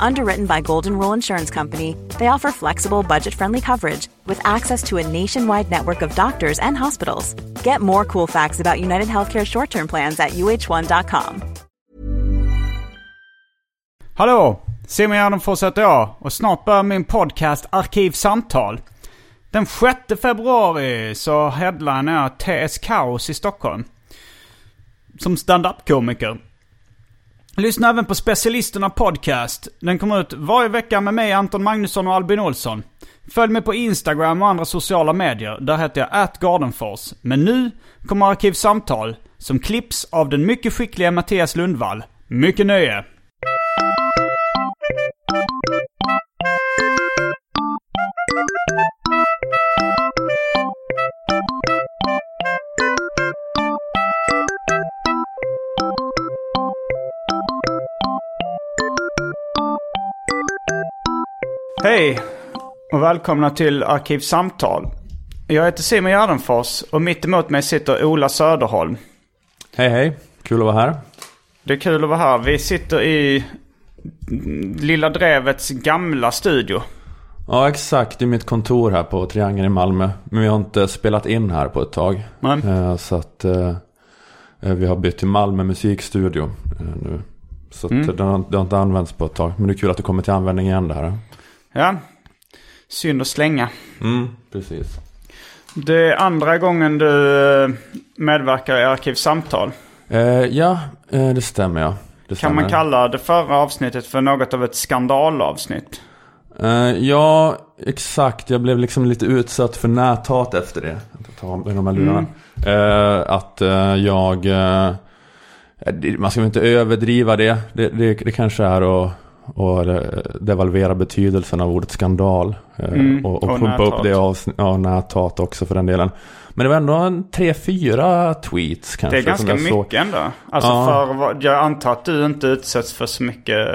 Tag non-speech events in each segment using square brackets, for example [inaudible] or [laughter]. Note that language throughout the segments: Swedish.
Underwritten by Golden Rule Insurance Company, they offer flexible, budget friendly coverage with access to a nationwide network of doctors and hospitals. Get more cool facts about United Healthcare short term plans at uh1.com. Hallå! Simon Gärdenfors jag och snart börjar min podcast Arkivsamtal. Den 6 februari så headlinar jag TS Kaos i Stockholm. Som stand-up-komiker. Lyssna även på Specialisterna Podcast. Den kommer ut varje vecka med mig, Anton Magnusson och Albin Olsson. Följ mig på Instagram och andra sociala medier. Där heter jag atgardenfors. Men nu kommer Arkivsamtal som klipps av den mycket skickliga Mattias Lundvall. Mycket nöje! Hej och välkomna till Arkivsamtal. Jag heter Simon Gärdenfors och mitt emot mig sitter Ola Söderholm. Hej hej, kul att vara här. Det är kul att vara här. Vi sitter i Lilla Drevets gamla studio. Ja exakt, är mitt kontor här på Triangeln i Malmö. Men vi har inte spelat in här på ett tag. Men, Eh, Så att eh, eh, vi har bytt till Malmö musikstudio nu. Så Mm. det, har, det har inte använts på ett tag. Men det är kul att det kommer till användning igen det här. Ja, synd att slänga. Mm, precis. Det är andra gången du eh, medverkar i Arkivsamtal. Eh, ja, eh, det stämmer ja. Det Kan stämmer. man kalla det förra avsnittet för något av ett skandalavsnitt? Eh, ja, exakt. Jag blev liksom lite utsatt för näthat efter det. Jag tar de här lurarna. Eh, att eh, jag... man ska väl inte överdriva det. Det, det, det kanske är att och devalvera betydelsen av ordet skandal. eh, Mm, och, och och pumpa upp det av ja, näthat också för den delen. Men det var ändå en tre, fyra tweets kanske. Det är ganska jag såg. mycket ändå. Alltså Ja. för jag antar att du inte utsätts för så mycket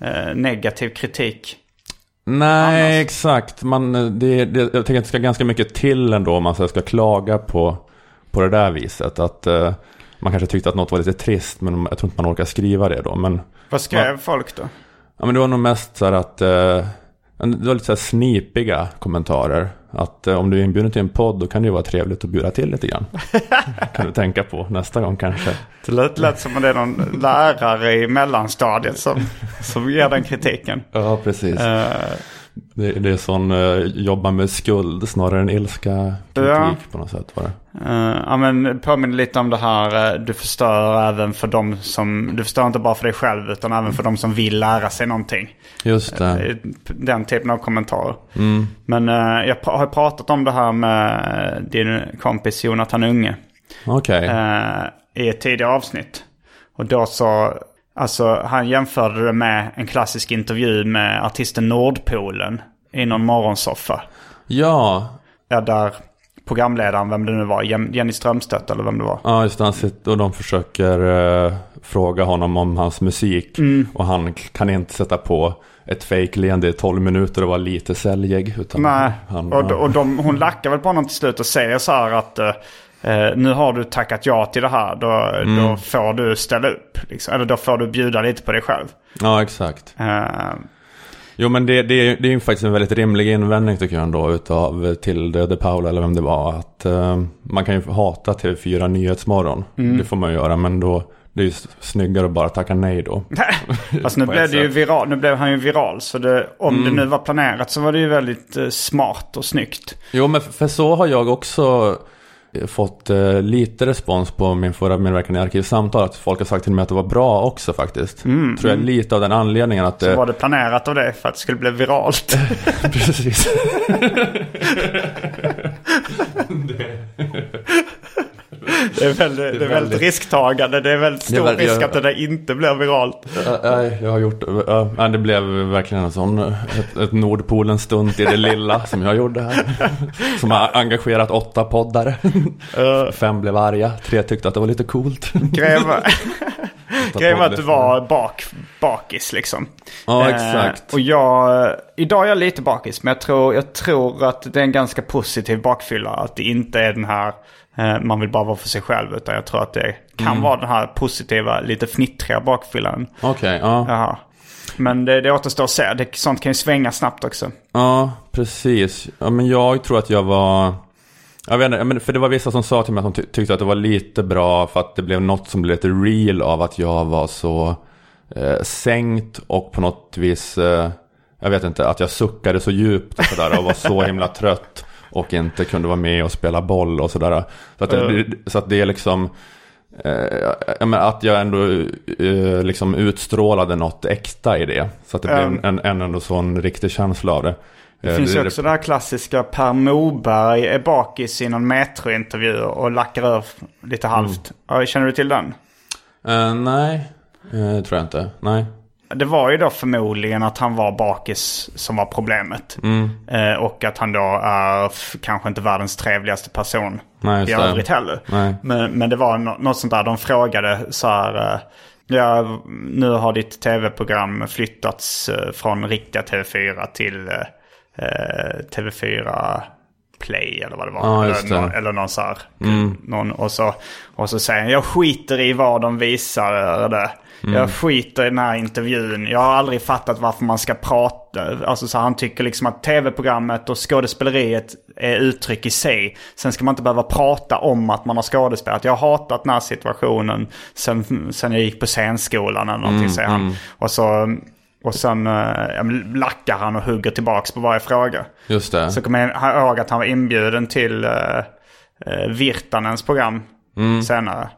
eh, negativ kritik. Nej, annars. exakt. Man, det, det, jag tänker att det ska ganska mycket till ändå om man så ska klaga på, på det där viset. Att eh, man kanske tyckte att något var lite trist, men jag tror inte man orkar skriva det då. Men, Vad skrev folk då? Ja, men det var nog mest så här att eh, det var lite så här snipiga kommentarer. Att eh, om du är inbjuden till en podd då kan det ju vara trevligt att bjuda till lite grann. [laughs] kan du tänka på nästa gång kanske. Det lät, lät som att det är någon lärare i mellanstadiet som, som ger den kritiken. Ja, precis. Eh, Det, det är sån eh, jobba med skuld snarare än ilska kritik Ja. på något sätt var det. Eh, ja men påminner lite om det här, eh, du förstör även för dem som, du förstör inte bara för dig själv utan även för dem som vill lära sig någonting. Just det. Eh, Den typen av kommentarer. Mm. Men jag har pratat om det här med din kompis Jonathan Unge Okej. eh, i ett tidigare avsnitt. Och då så, alltså han jämförde det med en klassisk intervju med artisten Nordpolen i någon morgonsoffa. Ja, Ja, där programledaren, vem det nu var, Jen- Jenny Strömstedt eller vem det var. ja just det. Han sitter och de försöker eh, fråga honom om hans musik. Mm. Och han kan inte sätta på ett fake-leende i 12 minuter och vara lite säljig. Utan Nej, han, och, och de, hon lackar väl på honom till slut och säger så här att eh, eh, nu har du tackat ja till det här. Då, Mm. då får du ställa upp. Liksom. Eller då får du bjuda lite på dig själv. Ja, exakt. Eh, Jo, men det, det, är- det är ju faktiskt en väldigt rimlig invändning tycker jag ändå. Utav till De Paula eller vem det var. Att eh, man kan ju hata TV4 Nyhetsmorgon. Mm. Det får man göra. Men då, det är ju snyggare att bara tacka nej då. [laughs] alltså nu blev, det ju viral, nu blev han ju viral. Så det, om Mm. det nu var planerat så var det ju väldigt eh, smart och snyggt. Jo, men för så har jag också fått eh, lite respons på min förra medverkan i Arkivsamtal. Att folk har sagt till mig att det var bra också faktiskt. Tror jag lite av den anledningen att... Så eh, var det planerat av det för att det skulle bli viralt. [laughs] [laughs] Precis. [laughs] Det är väldigt, det är väldigt väldigt- risktagande. Det är väldigt är stor väldigt- risk att det där inte blir viralt. Ja, Nej, jag har gjort... ja, nej, det blev verkligen en sån... Ett, ett Nordpolens stunt i det lilla som jag gjorde här. [laughs] Som har engagerat åtta poddare. Fem blev arga, tre tyckte att det var lite coolt. Grejen var, [laughs] grejen var att du var bak, bakis liksom. Ja, Eh, exakt. och jag, idag är jag lite bakis, men jag tror, jag tror att det är en ganska positiv bakfylla. Att det inte är den här, eh, man vill bara vara för sig själv. Utan jag tror att det kan Mm. vara den här positiva, lite fnittriga bakfyllan. Okej, ja. Jaha. Men det, det återstår att se. Det, sånt kan ju svänga snabbt också. Ja, precis. Ja, men jag tror att jag var... Jag vet inte, för det var vissa som sa till mig att de ty- tyckte att det var lite bra för att det blev något som blev lite real av att jag var så eh, sänkt och på något vis, eh, jag vet inte, att jag suckade så djupt och sådär och var så [laughs] himla trött och inte kunde vara med och spela boll och sådär. Så att det, så att det är liksom, eh, att jag ändå eh, liksom utstrålade något äkta i det. Så att det Ja. blev en, en ändå sån riktig känsla av det. Det finns ju också det här klassiska Per Morberg är bakis i någon Metro-intervju och lackar ur lite halvt. Ja, Känner du till den? Eh, nej, uh, tror jag inte. Nej. Det var ju då förmodligen att han var bakis som var problemet. Eh, och att han då är kanske inte världens trevligaste person Nej, i det. övrigt heller. Nej. Men, men det var nå- något sånt där, de frågade så här. eh, Ja, nu har ditt tv-program flyttats eh, från riktiga TV4 till eh, eh, TV4 Play eller vad det var. Just eller, det. någon, eller någon så här. Någon, och, så, och så säger han, jag skiter i vad de visar. Det. Jag skiter i den här intervjun. Jag har aldrig fattat varför man ska prata. Alltså så han tycker liksom att tv-programmet och skådespeleriet är uttryck i sig. Sen ska man inte behöva prata om att man har skådespelat. Jag har hatat den här situationen sen, sen jag gick på scenskolan eller någonting säger han. Och så... Och sen eh, lackar han och hugger tillbaks på varje fråga. Just det. Så kommer jag ihåg att han var inbjuden till uh, Virtanens program senare.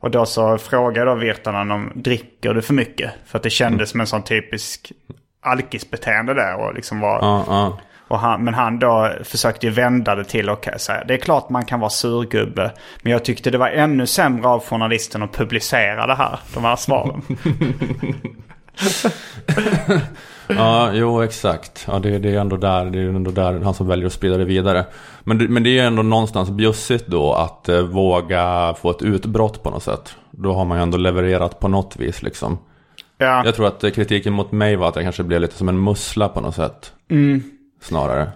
Och då så frågade då Virtanen om dricker du för mycket? För att det kändes som en sån typisk alkisbeteende där. Och liksom var, Ja, ja. och han, men han då försökte ju vända det till och säga det är klart man kan vara surgubbe. Men jag tyckte det var ännu sämre av journalisten att publicera det här, de här svaren. [laughs] [laughs] ja, jo exakt. Ja, det, det är ändå där, det är ändå där han som väljer att sprida det vidare. Men det, men det är ändå någonstans bjussigt då att eh, våga få ett utbrott på något sätt. Då har man ju ändå levererat på något vis liksom. ja. Jag tror att kritiken mot mig var att jag kanske blev lite som en mussla på något sätt. Snarare.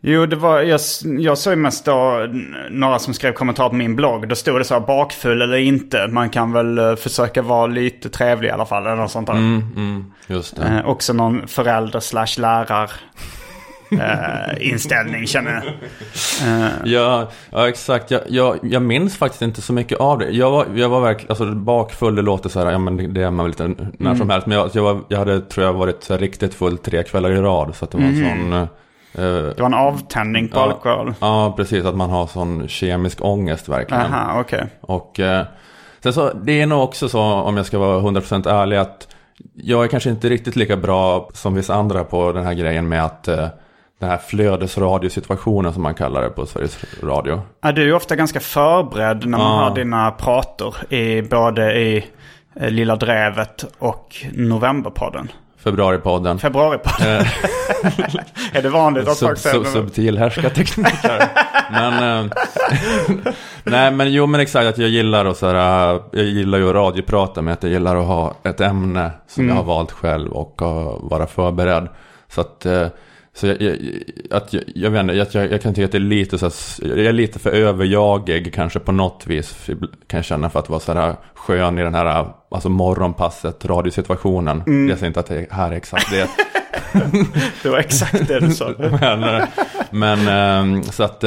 Jo, det var, jag, jag såg mest då några som skrev kommentarer på min blogg. Då stod det så här bakfull eller inte. Man kan väl eh, försöka vara lite trevlig i alla fall. Eller något sånt där. Mm, mm, just det. Eh, också någon förälder slash lärar eh, [laughs] inställning känner jag. Ja, ja exakt. Jag, jag, jag minns faktiskt inte så mycket av det. Jag var, jag var verkligen, alltså bakfull, det låter så här, ja men det- det är man väl lite när som helst. Men jag, jag, var, jag hade, tror jag, varit riktigt full tre kvällar i rad. Så att det var en sån... eh, Det var en avtändning på Ja. alkohol. Ja, precis. Att man har sån kemisk ångest verkligen. Aha, okej. Och eh, sen så, det är nog också så, om jag ska vara 100% ärlig, att jag är kanske inte riktigt lika bra som vissa andra på den här grejen med att eh, den här flödesradiosituationen som man kallar det på Sveriges Radio. Ja, du är ofta ganska förberedd när man Ja. har dina prator. I, både i Lilla Drevet och Novemberpodden. Februaripodden. Februaripodden. [laughs] är det vanligt att folk säger subtil härskarteknik här. men, eh, [laughs] nej men jo men exakt att jag gillar att så här, eh, jag gillar ju att radioprata med att jag gillar att ha ett ämne som jag har valt själv och vara förberedd. Så att, eh, så jag, jag, att jag, jag vet inte, jag, jag, jag kan tycka att det är lite så här, jag är lite för överjagig kanske på något vis. Kan jag känna för att vara så här skön i den här, alltså morgonpasset, radiosituationen. Jag säger inte att det här är exakt det. [laughs] Det var exakt det du sa. [laughs] men, eh, men eh, så att,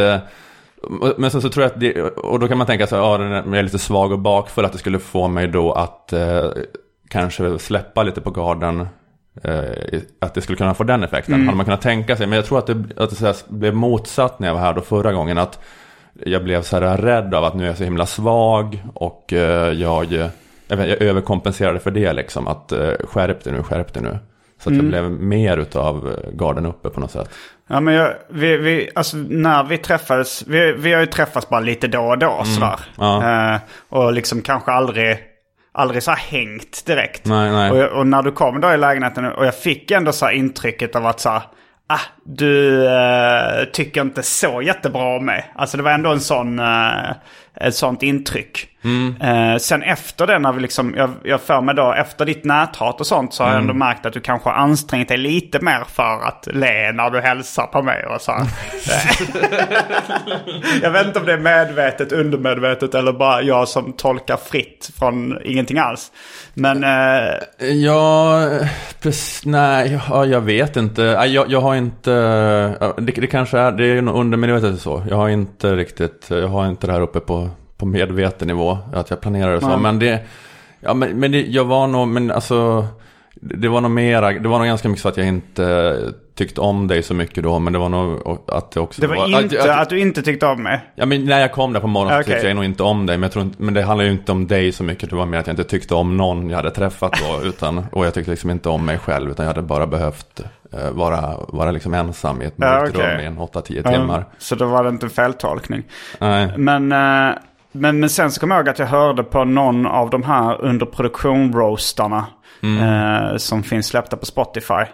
Men sen så tror jag att det, och då kan man tänka sig, ja den är, jag är lite svag och bakfull, att det skulle få mig då att eh, kanske släppa lite på garden. Eh, att det skulle kunna få den effekten, Mm. hade man kunnat tänka sig. Men jag tror att det, att det blev motsatt när jag var här då förra gången. Att jag blev så här rädd av att nu är jag så himla svag och eh, jag, jag, överkompenserade för det liksom. Att eh, skärp dig nu, skärp dig nu. Så att jag blev mer utav garden uppe på något sätt. Ja, men jag, vi, vi, alltså, när vi träffades, vi, vi har ju träffats bara lite då och då sådär. Mm. Ja. Eh, och liksom kanske aldrig, aldrig så här hängt direkt. Nej, nej. Och, jag, och när du kom då i lägenheten och jag fick ändå så här intrycket av att så här, ah, du eh, tycker inte så jättebra om mig. Alltså det var ändå en sån, eh, ett sånt intryck. Eh, sen efter det när vi liksom, jag, jag för mig då, efter ditt näthat och sånt så har jag ändå märkt att du kanske har ansträngt dig lite mer för att le när du hälsar på mig och så. [laughs] jag vet inte om det är medvetet, undermedvetet eller bara jag som tolkar fritt från ingenting alls. Men eh, Ja, precis, nej, ja, jag vet inte. Jag, jag har inte, det, det kanske är, det är undermedvetet så. Jag har inte riktigt, jag har inte det här uppe på, på medveten nivå, att jag planerar det så. Nej. Men det, ja men, men det, jag var nog, men alltså, det var nog mera, det var nog ganska mycket så att jag inte tyckte om dig så mycket då, men det var nog att det också det var inte att, att, att, du inte tyckte om mig. Ja men när jag kom där på morgonen så Okej. tyckte jag nog inte om dig. Men, jag tror inte, men det handlar ju inte om dig så mycket. Det var mer att jag inte tyckte om någon jag hade träffat då. [laughs] Utan, och jag tyckte liksom inte om mig själv. Utan jag hade bara behövt eh, vara, vara liksom ensam i ett Ja, mörkt okej. rum i en 8-10 timmar. Ja, så då var det inte en feltolkning. Nej. Men, eh, men, men sen så kommer jag ihåg att jag hörde på någon av de här under produktion-roastarna. Eh, som finns släppta på Spotify.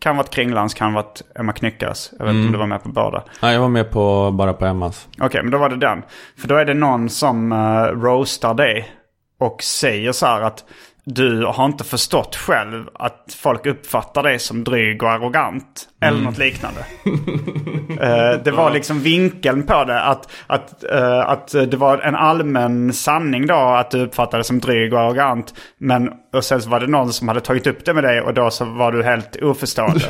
Kan varit Kringlands, kan varit Emma Knyckares. Jag vet inte om du var med på båda. Nej, jag var med på, bara på Emmas. Okej, men då var det den. För då är det någon som uh, roastar dig. Och säger så här att du har inte förstått själv att folk uppfattar dig som dryg och arrogant. Eller något liknande. [laughs] Eh, det var liksom vinkeln på det. Att, att, eh, att det var en allmän sanning då att du uppfattade som dryg och arrogant. Men och sen så var det någon som hade tagit upp det med dig och då så var du helt oförstående.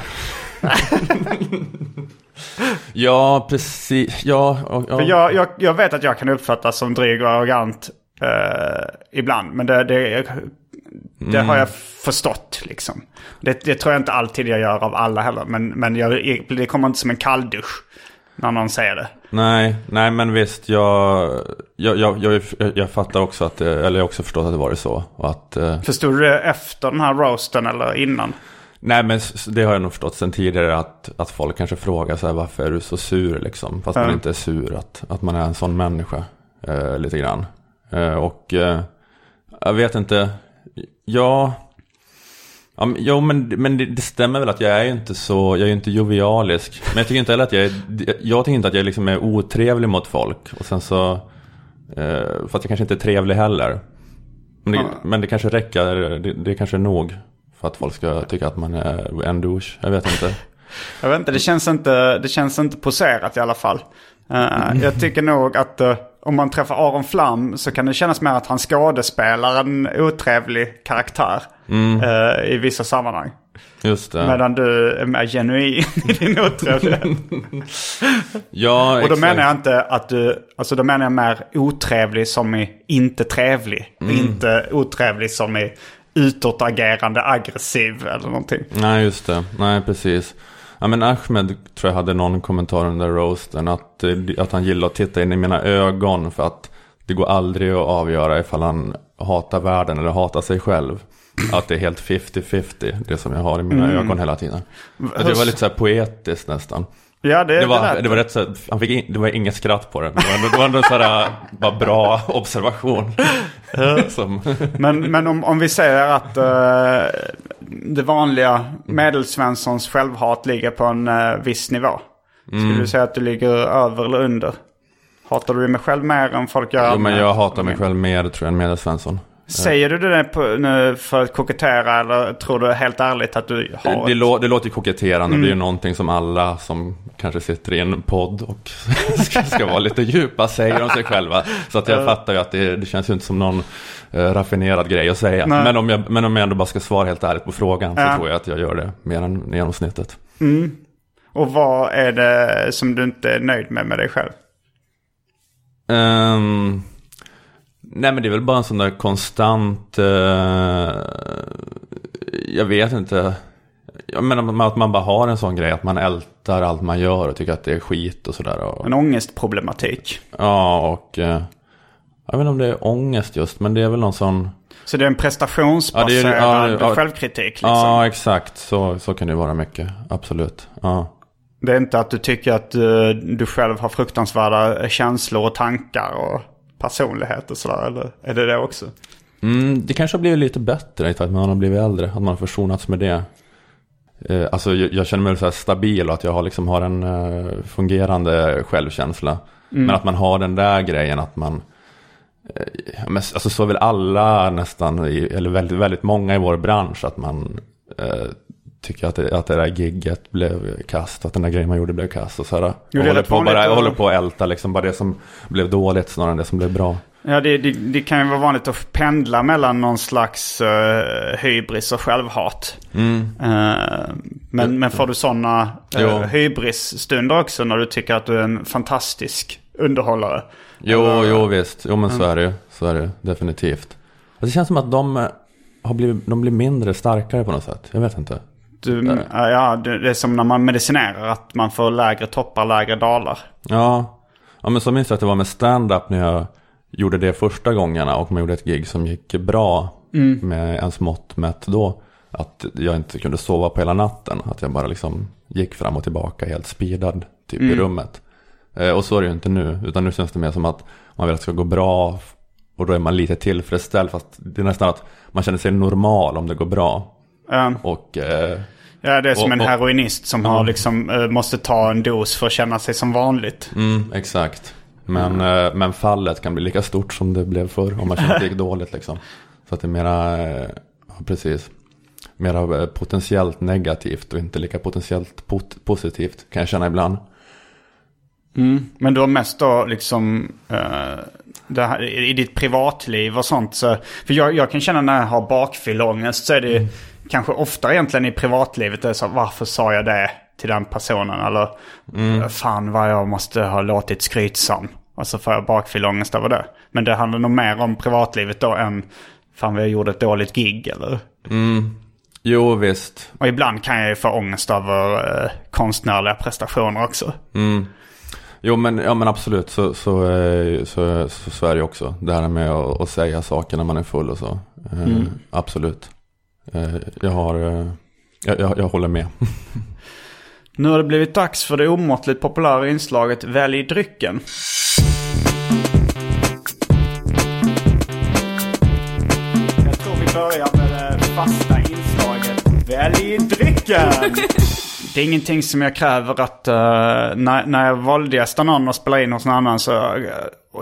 [laughs] Ja, precis. Ja, och, ja. För jag, jag, jag vet att jag kan uppfattas som dryg och arrogant eh, ibland. Men det, det, det har jag förstått liksom. Det, det tror jag inte alltid jag gör av alla heller. Men, men jag, det kommer inte som en kalldusch när någon säger det. Nej, nej men visst. Jag, jag, jag, jag, jag fattar också att det, eller jag har också förstått att det var det så. Och att, eh, Förstod du det efter den här roasten eller innan? Nej men det har jag nog förstått sen tidigare att, att folk kanske frågar så här, varför är du så sur liksom. Fast man Ja. inte är sur, att, att man är en sån människa. Eh, lite grann. Eh, och eh, jag vet inte, ja. Ja, men- Jo men, men det, det stämmer väl att jag är ju inte så, jag är ju inte jovialisk. Men jag tycker inte heller att jag är, jag tycker inte att jag liksom är otrevlig mot folk. Och sen så, eh, för att jag kanske inte är trevlig heller. Men det, Ja. men det kanske räcker, det, det kanske är nog. För att folk ska tycka att man är en douche. Jag vet inte. Jag vet inte, det känns inte, det känns inte poserat i alla fall. Eh, Jag tycker nog att eh, om man träffar Aron Flam så kan det kännas mer att han skådespelar en otrevlig karaktär eh, i vissa sammanhang. Just det. Medan du är mer genuin [laughs] i din otrevlighet. [laughs] ja, Och då exakt. menar jag inte att du, alltså då menar jag mer otrevlig som i inte trevlig. Mm. Inte otrevlig som i utåtagerande aggressiv eller någonting. Nej, just det. Nej, precis. Ja, men Ahmed tror jag hade någon kommentar under roasten. Att, eh, att han gillar att titta in i mina ögon. För att det går aldrig att avgöra ifall han hatar världen eller hatar sig själv. Att det är helt 50-50, det som jag har i mina ögon hela tiden. Det var lite så här poetiskt nästan. Ja, det, Det var, lät- det var rätt så, han fick in, det var inget skratt på det. Men det var ändå, det var ändå en sån här bara bra observation. [laughs] som, Men, men om, om vi säger att eh, det vanliga medelsvenssons självhat ligger på en eh, viss nivå. Skulle Mm. du säga att du ligger över eller under? Hatar du dig själv mer än folk gör? jo, men jag hatar mig själv mer tror jag än Medelsvensson. Säger du det på, nu för att kokettera eller tror du helt ärligt att du har Det, lå, det låter ju koketterande. Det är ju någonting som alla som kanske sitter i en podd och [laughs] ska, ska vara lite djupa säger om sig själva. Så att jag fattar ju att det, det känns ju inte som någon eh, raffinerad grej att säga. Nej. Men om, jag, men om jag ändå bara ska svara helt ärligt på frågan så Ja. tror jag att jag gör det mer än genomsnittet. Och vad är det som du inte är nöjd med med dig själv? Ehm, nej men det är väl bara en sån där konstant, eh, jag vet inte. Jag menar att man bara har en sån grej att man ältar allt man gör och tycker att det är skit och sådär. Och, En ångestproblematik. ja, och eh, jag vet inte om det är ångest just, men det är väl någon sån... Så det är en prestationsbaserad Ja, det är- ja, det- ja. självkritik liksom. Ja, exakt. Så, så kan det vara mycket. Absolut. Ja. Det är inte att du tycker att eh, du själv har fruktansvärda känslor och tankar och personlighet och sådär. Eller är det det också? Mm, det kanske har blivit lite bättre i takt med att man har blivit äldre. Att man har försonats med det. Eh, alltså jag, jag känner mig så här stabil och att jag har, liksom har en eh, fungerande självkänsla. Men att man har den där grejen att man... Eh, men, alltså så är väl alla nästan, eller väldigt, väldigt många i vår bransch. Att man eh, tycker att det, att det där gigget blev kast. Att den där grejen man gjorde blev kast. Och så här, är håller, på, bara, att- håller på att älta liksom bara det som blev dåligt snarare än det som blev bra. Ja, det, det, det kan ju vara vanligt att pendla mellan någon slags uh, hybris och självhat. Eh, men, men får du sådana uh, hybrisstunder också när du tycker att du är en fantastisk underhållare? Jo, Eller- jo visst. Jo men så är det ju. Så är det definitivt. Alltså, det känns som att de eh, har blivit, de blir mindre starkare på något sätt. Jag vet inte. Du, ja, ja, det, är som när man medicinerar, att man får lägre toppar, lägre dalar. Ja, ja men så minns jag att det var med stand-up när jag gjorde det första gångerna och man gjorde ett gig som gick bra med ens mått mätt då. Att jag inte kunde sova på hela natten. Att jag bara liksom gick fram och tillbaka helt speedad typ i rummet. Eh, och så är det ju inte nu. Utan nu känns det mer som att man vill att det ska gå bra. Och då är man lite tillfredsställd. Fast det är nästan att man känner sig normal om det går bra. Eh, Och eh, ja, det är som Och- en heroinist som har liksom, eh, måste ta en dos för att känna sig som vanligt. mm, exakt. Men, eh, men fallet kan bli lika stort som det blev förr. Om man känner att det gick [laughs] dåligt liksom. Så att det är mera, eh, ja, precis. Mera potentiellt negativt och inte lika potentiellt pot- positivt. Kan jag känna ibland. Men du har mest då liksom det här, i ditt privatliv och sånt. Så, för jag, jag kan känna när jag har bakfylleångest så är det kanske ofta egentligen i privatlivet. Är så, varför sa jag det till den personen? Eller fan vad jag måste ha låtit skrytsam. Och så får jag bakfylleångest över det. Men det handlar nog mer om privatlivet då än fan vad jag gjorde ett dåligt gig eller. Jo visst. Och ibland kan jag ju få ångest över eh, konstnärliga prestationer också. Jo men, ja, men absolut så, så, eh, så, så, så är det också. Det här med att, att säga saker när man är full och så. Eh, Absolut. Eh, jag har, eh, jag, jag, jag håller med. Nu har det blivit dags för det omåttligt populära inslaget Välj drycken. Jag tror vi börjar med det fasta inslaget Välj drycken! Det är ingenting som jag kräver att uh, när, när jag gästa någon och spela in hos någon annan så uh,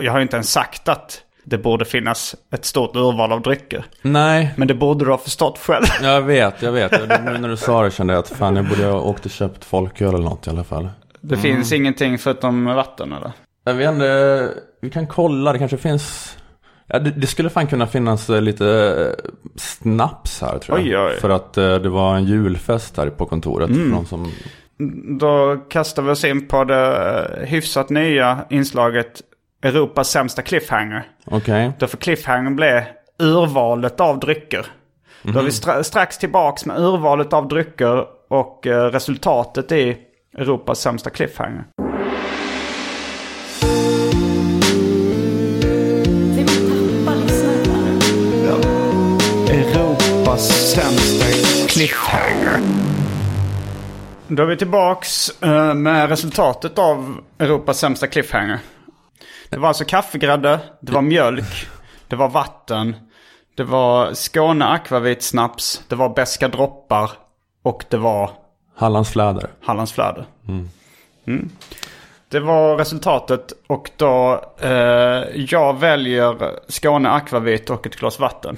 jag har ju inte ens sagt att det borde finnas ett stort urval av drycker. Nej, Men det borde du ha förstått själv. jag vet, jag vet. [laughs] Nu när du sa det kände jag att fan jag borde ha åkt och köpt folköl eller något i alla fall. Det finns ingenting förutom vatten eller? Jag vet inte, vi kan kolla, det kanske finns... Ja, det, det skulle fan kunna finnas eh, lite eh, snaps här tror jag. Oj, oj. För att eh, det var en julfest här på kontoret. För de som... Då kastar vi oss in på det hyfsat nya inslaget Europas sämsta cliffhanger. Okej. Då får cliffhanger bli urvalet av drycker. Då är vi stra- strax tillbaks med urvalet av drycker och eh, resultatet i Europas sämsta cliffhanger. Europas sämsta cliffhanger. Då är vi tillbaks eh, med resultatet av Europas sämsta cliffhanger. Det var alltså kaffegrädde, det var mjölk, det var vatten, det var Skåne Akvavit snaps, det var beska droppar och det var Hallandsfläder. Hallandsfläder. Mm. Det var resultatet och då eh, jag väljer Skåne Akvavit och ett glas vatten.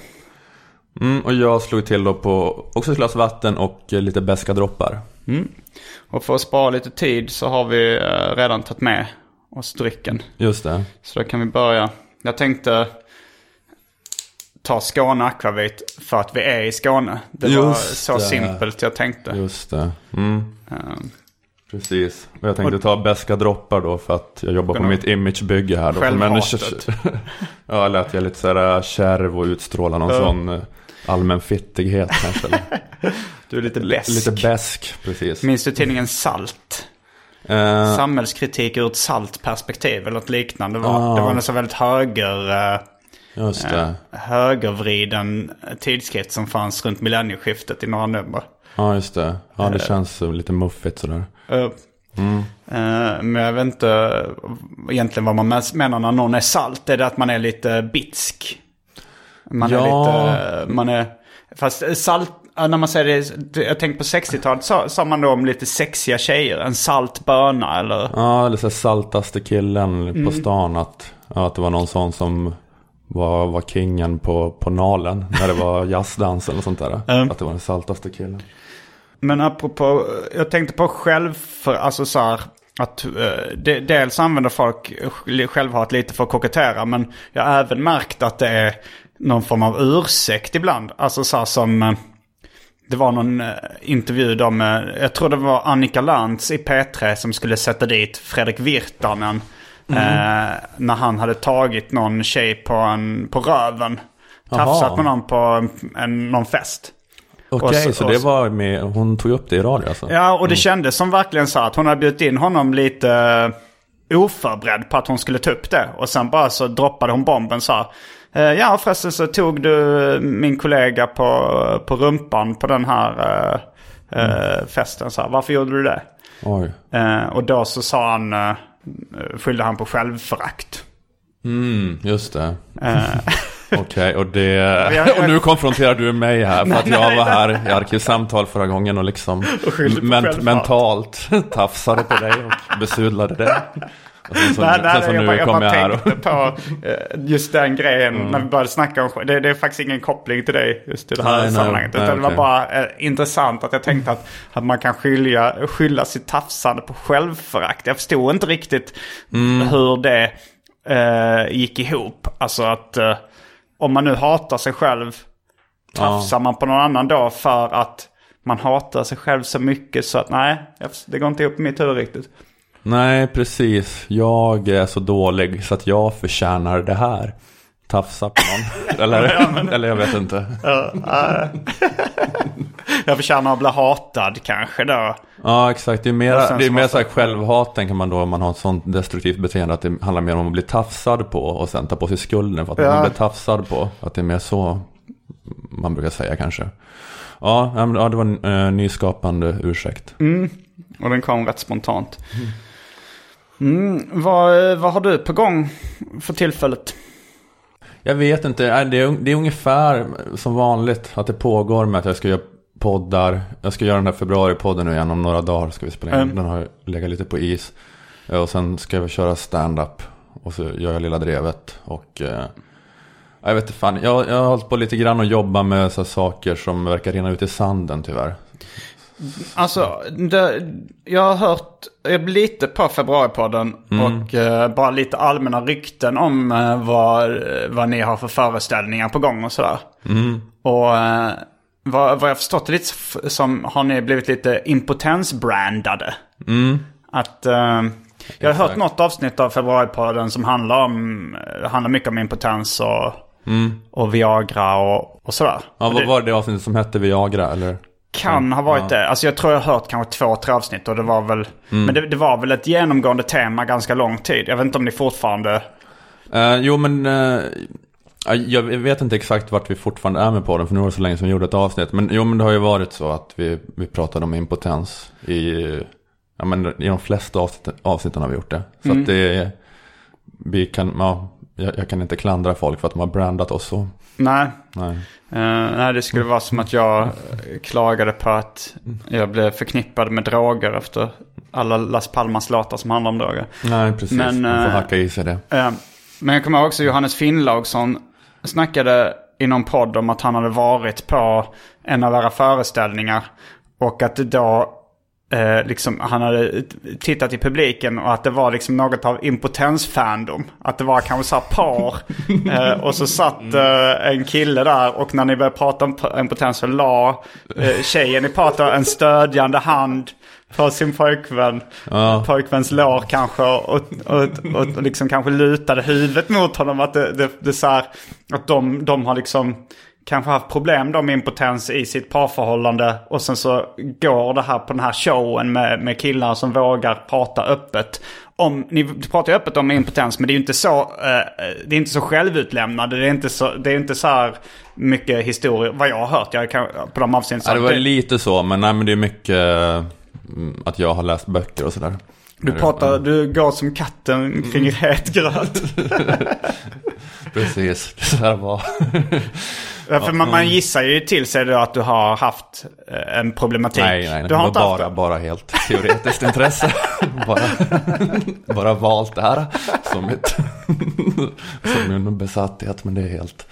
Mm, och jag slog till då på också ett glas vatten och eh, lite beska droppar. Och för att spara lite tid så har vi eh, redan tagit med oss drycken. Just det. Så då kan vi börja. Jag tänkte ta Skåne Akvavit för att vi är i Skåne. Det var Just så det. simpelt jag tänkte. Just det. Mm. Eh, Precis. Och jag tänkte ta beska droppar då för att jag jobbar på mitt imagebygge här då. Självhatet. [laughs] ja, eller att jag är lite sådär kärv och utstrålar någon sån eh, allmän fittighet kanske. [laughs] Du är lite läsk. lite besk, precis. Minns du tidningen Salt? Eh, Samhällskritik ur ett salt perspektiv eller något liknande. Det var, Ah. det var en så väldigt höger, eh, just det. högervriden tidskrift som fanns runt millennieskiftet i några nummer. Ja, just det. Ja, Eh. det känns eh, lite muffigt sådär. Eh, eh, men jag vet inte egentligen vad man menar när någon är salt. Är det att man är lite bitsk? Man är Ja. lite, man är, fast salt, ja, när man säger det, jag tänker på 60-talet sa, sa man då om lite sexiga tjejer. En salt böna eller? Ja, eller så saltaste killen Mm. på stan. Att, att det var någon sån som var, var kingen på, på Nalen. När det var jazzdans eller sånt där. Mm. Att det var den saltaste killen. Men apropå, jag tänkte på själv, för, alltså så här, att eh, de, dels använder folk självhat lite för att kokettera. Men jag har även märkt att det är någon form av ursäkt ibland. Alltså så här som, eh, det var någon eh, intervju då med, jag tror det var Annika Lantz i P3 som skulle sätta dit Fredrik Virtanen. Eh, när han hade tagit någon tjej på, en, på röven. Tafsat på någon på en, någon fest. Okej, Och så- det var med, hon tog upp det i radio alltså? Ja, och det kändes som verkligen så att hon hade bjudit in honom lite eh, oförberedd på att hon skulle ta upp det. Och sen bara så droppade hon bomben så här. "Eh, Ja, förresten så tog du min kollega på, på rumpan på den här eh, eh, festen. Så här, Varför gjorde du det? Och då så sa han, skyllde han på självförakt. Mm, just det. [laughs] Okej, och det... Och nu konfronterar du mig här för att [laughs] jag var här i arkivsamtal förra gången och liksom skyllde på men, självhat. mentalt [laughs] tafsade på dig och besudlade dig. Och sen så, Nej, nej, sen jag, bara, jag bara jag tänkte på eh, just den grejen när vi började snacka om det. Det är faktiskt ingen koppling till dig just i det här Nej, nej, sammanhanget. nej, utan det var okej. bara eh, intressant att jag tänkte att, att man kan skilja, skylla sitt tafsande på självförakt. Jag förstod inte riktigt Mm. hur det eh, gick ihop. Alltså att eh, om man nu hatar sig själv, tafsar man på någon annan då för att man hatar sig själv så mycket så att nej, det går inte ihop i mitt huvud riktigt. Nej, precis. Jag är så dålig så att jag förtjänar det här. Tafsa på någon. [laughs] eller, eller jag vet inte. Jag förtjänar att bli hatad kanske då. Ja, exakt. Det är mer, det är så mer så här självhat, tänker man då, om man har ett sånt destruktivt beteende. Att det handlar mer om att bli tafsad på och sen ta på sig skulden för att Ja. man blir tafsad på. Att det är mer så man brukar säga kanske. Ja, ja, men- ja det var en eh, nyskapande ursäkt. Och den kom rätt spontant. Mm, vad, vad har du på gång för tillfället? Jag vet inte, Nej, det är, det är ungefär som vanligt att det pågår med att jag ska göra poddar. Jag ska göra den här februaripodden nu igen om några dagar ska vi spela in. Mm. Den har legat lite på is. Eh, Och sen ska jag köra stand-up. Och så gör jag Lilla Drevet. Och eh, jag vet inte fan, jag, jag har hållit på lite grann och jobba med så saker som verkar rinna ut i sanden tyvärr. Alltså, det, jag har hört jag lite på februaripodden och eh, bara lite allmänna rykten om eh, vad, vad ni har för föreställningar på gång och sådär. Och eh, vad, vad jag förstått det lite som har ni blivit lite impotensbrandade. Att eh, jag har hört något avsnitt av februaripodden som handlar om, handlar mycket om impotens och, och Viagra och, och sådär. Ja, vad var det avsnittet som hette Viagra eller? Kan ha varit det. Alltså jag tror jag har hört kanske två, tre avsnitt och det var väl... Men det, det var väl ett genomgående tema ganska lång tid. Jag vet inte om ni fortfarande... Eh, jo men ja, jag vet inte exakt vart vi fortfarande är med podden för nu var det så länge som vi gjorde ett avsnitt. Men jo men det har ju varit så att vi, vi pratade om impotens i, ja, men, i de flesta avsnitt, avsnitten har vi gjort det. Så att det, vi kan, ja, jag, jag kan inte klandra folk för att de har brandat oss så. Nej. Nej. Eh, nej, det skulle vara som att jag eh, klagade på att jag blev förknippad med droger efter alla Las Palmas låtar som handlar om droger. Nej precis, Men, man får eh, hacka i sig det. Eh, Men jag kommer ihåg också Johannes Finnlaugsson snackade i någon podd om att han hade varit på en av era föreställningar. Och att det då, eh, liksom, han hade tittat i publiken och att det var liksom något av impotensfandom. Att det var kanske så här par. [laughs] eh, och så satt eh, en kille där och när ni började prata om impotens så la eh, tjejen i pratet en stödjande hand på sin pojkvän. Ja. Pojkväns lår kanske och, och, och, och liksom kanske lutade huvudet mot honom. Att det, det, det så här, att de, de har liksom kanske haft problem då med impotens i sitt parförhållande. Och sen så går det här på den här showen med, med killar som vågar prata öppet. Om, ni pratar ju öppet om impotens men det är ju inte så, eh, det är inte så självutlämnande. Det är inte så, det är inte så här mycket historier, vad jag har hört. Jag kan, på de avseendena. Ja, det var lite så, men, nej, men det är mycket mm, att jag har läst böcker och sådär. Du pratar, du går som katten kring het gröt. [laughs] Precis, det där var. Ja, För man, man gissar ju till sig då att du har haft eh, en problematik. nej, nej, du det har inte haft bara, det? bara helt teoretiskt intresse. [laughs] bara, [laughs] bara valt det här som, mitt, [laughs] som min besatthet, men det är helt...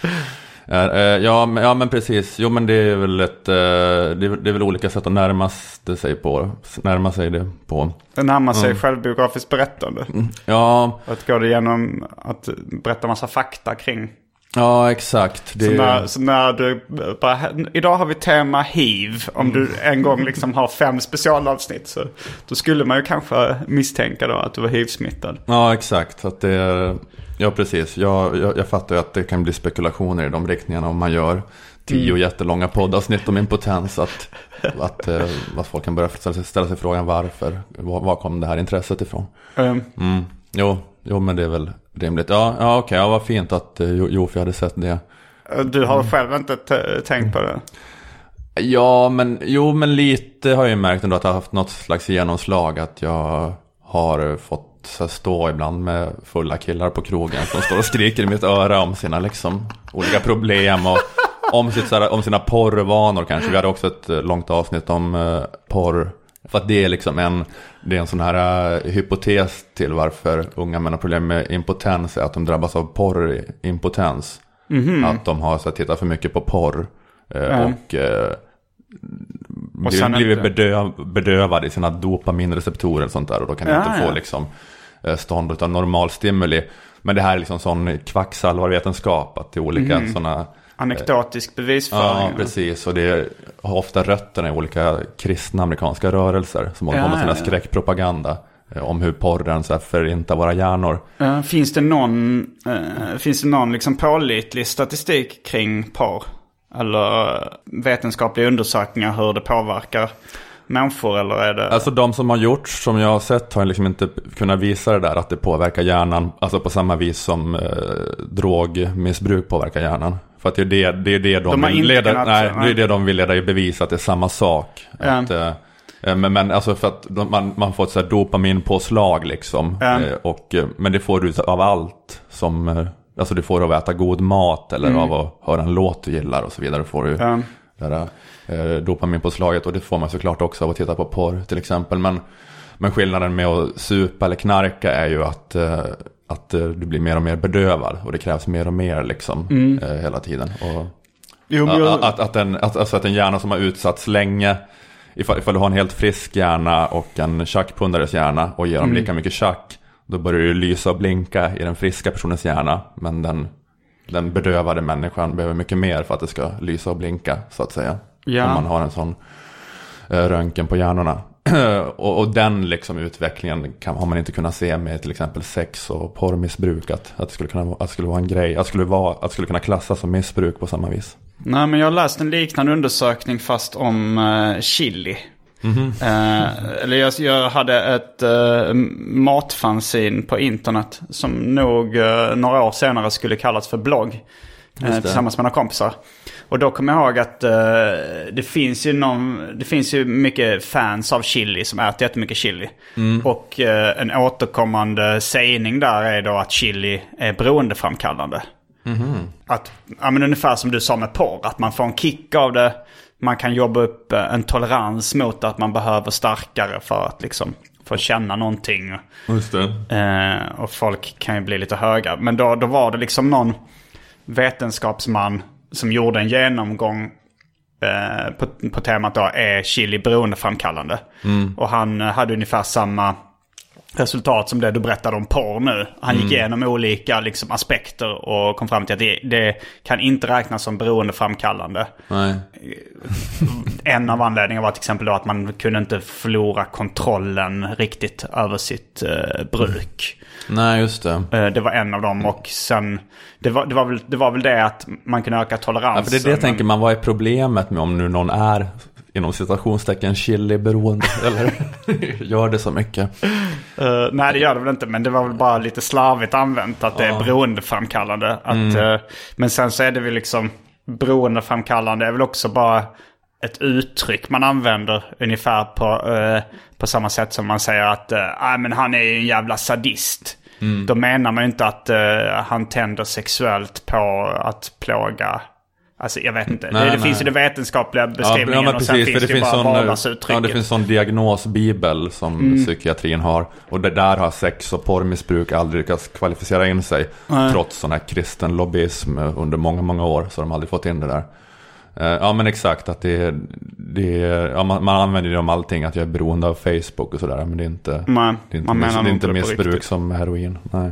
Eh, eh, Ja men, ja, men precis. Jo, men det är väl ett... Det är, det är väl olika sätt att närma sig på. Närma sig det på. Det närmar sig Mm. självbiografiskt berättande. Ja, Att gå det igenom att berätta massa fakta kring. Ja exakt. Det, Så, när, så när du bara, idag har vi tema hiv. Om du en gång liksom har fem specialavsnitt så då skulle man ju kanske misstänka då att du var hiv-smittad. Ja, exakt. Att det är, ja, precis. Jag, jag, jag fattar ju att det kan bli spekulationer i de riktningarna om man gör tio jättelånga poddavsnitt om impotens. Att, att, eh, att folk kan börja ställa sig, ställa sig frågan varför. Var, var kom det här intresset ifrån? Um, Mm. Jo, jo, men det är väl rimligt. Ja, ja okej. Ja, vad fint att eh, Jo- Jofi hade sett det. du har själv inte tänkt på det? Ja, men jo, men lite har jag ju märkt ändå att jag har haft något slags genomslag. Att jag har fått här, stå ibland med fulla killar på krogen som står och skriker i mitt öra om sina liksom olika problem och om, sitt, här, om sina porrvanor kanske. Vi hade också ett eh, långt avsnitt om eh, porr. För att det är liksom en, det är en sån här eh, hypotes till varför unga män har problem med impotens. Är att de drabbas av porrimpotens. Att de har så här, tittat för mycket på porr. eh, Ja. Och eh, Och blivit inte- bedöv, bedövade i sina dopaminreceptorer och sånt där. Och då kan de Ja, inte få ja. liksom eh, stånd av normal stimuli. Men det här är liksom sån kvacksalvarvetenskap. Att det är olika Mm. sådana... Anekdotisk Ja, bevisföring? precis. Och det har ofta rötterna i olika kristna amerikanska rörelser. Som håller på Ja, med sina ja, ja. skräckpropaganda. eh, Om hur porren så här förintar våra hjärnor. Finns det någon, eh, finns det någon liksom pålitlig statistik kring porr? Eller eh, vetenskapliga undersökningar hur det påverkar människor? Eller är det... Alltså de som har gjorts, som jag har sett, har liksom inte kunnat visa det där att det påverkar hjärnan. Alltså på samma vis som eh, drogmissbruk påverkar hjärnan. För att det är det, det, är det de, vill leda, kunnat- nej, det nej. är det de vill leda i bevis att det är samma sak. Ja. Att, eh, eh, men, men alltså för att man, man får ett så här dopaminpåslag liksom. Ja. Eh, och, eh, men det får du av allt som, alltså du får av att äta god mat eller av att höra en låt du gillar och så vidare. Får du Mm. Här eh, dopaminpåslaget. Och det får man såklart också av att titta på porr till exempel. Men, men skillnaden med att supa eller knarka är ju att, eh, att eh, du blir mer och mer bedövad. Och det krävs mer och mer liksom eh, hela tiden. Och, Jo, jag- att, att, en, att, alltså att en hjärna som har utsatts länge, ifall, ifall du har en helt frisk hjärna och en tjackpundares hjärna och ger dem lika mycket tjack, då börjar det lysa och blinka i den friska personens hjärna. Men den, den bedövade människan behöver mycket mer för att det ska lysa och blinka, så att säga. Ja. Om man har en sån eh, röntgen på hjärnorna. [clears throat] och, och den liksom utvecklingen kan, har man inte kunnat se med till exempel sex och porrmissbruk. Att, att, det skulle kunna, att det skulle vara en grej, att det skulle, vara, att det skulle kunna klassas som missbruk på samma vis. Nej, men jag har läst en liknande undersökning fast om eh, chili. Eh, eller jag, jag hade ett uh, matfanzin på internet som nog eh, några år senare skulle kallas för blogg. eh, tillsammans med några kompisar. Och då kommer jag ihåg att eh, det finns ju någon, det finns ju mycket fans av chili som äter jättemycket chili. Och eh, en återkommande sägning där är då att chili är beroendeframkallande. Att, ja men ungefär som du sa med porr, att man får en kick av det. Man kan jobba upp eh, en tolerans mot att man behöver starkare för att liksom få känna någonting. Just det. Eh, och folk kan ju bli lite höga. Men då, då var det liksom någon vetenskapsman som gjorde en genomgång eh, på, på temat då, är chili beroendeframkallande? Och han eh, hade ungefär samma resultat som det du berättade om porr nu. Han Mm. gick igenom olika liksom, aspekter och kom fram till att det, det kan inte räknas som beroendeframkallande. Nej. [laughs] En av anledningarna var till exempel då att man kunde inte förlora kontrollen riktigt över sitt eh, bruk. Nej, just det. Eh, det var en av dem och sen det var, det, var väl, det var väl det att man kunde öka toleransen. Ja, för det är det jag tänker man, vad är problemet med om nu någon är inom citationstecken chili-beroende [laughs] eller gör det så mycket? Eh, nej det gör det väl inte men det var väl bara lite slarvigt använt att det är beroendeframkallande. Att, Mm. eh, men sen så är det väl liksom beroendeframkallande är väl också bara ett uttryck man använder ungefär på, eh, på samma sätt som man säger att uh, men han är ju en jävla sadist. Mm. Då menar man ju inte att han tänder sexuellt på att plåga Alltså jag vet inte. Nej, det, det nej. finns ju den vetenskapliga beskrivningen men och sen finns det, ju bara vardagsuttrycket. ja, det finns sån diagnosbibel som Mm. psykiatrin har. Och det där har sex och porrmissbruk aldrig lyckats kvalificera in sig. Trots sån här kristen lobbyism under många, många år. Så har de aldrig fått in det där. Eh, Ja men exakt, att det, det ja, man, man använder det om allting, att jag är beroende av Facebook och sådär. Men det är inte, Nej, det är inte, miss, det är inte missbruk som heroin. Nej.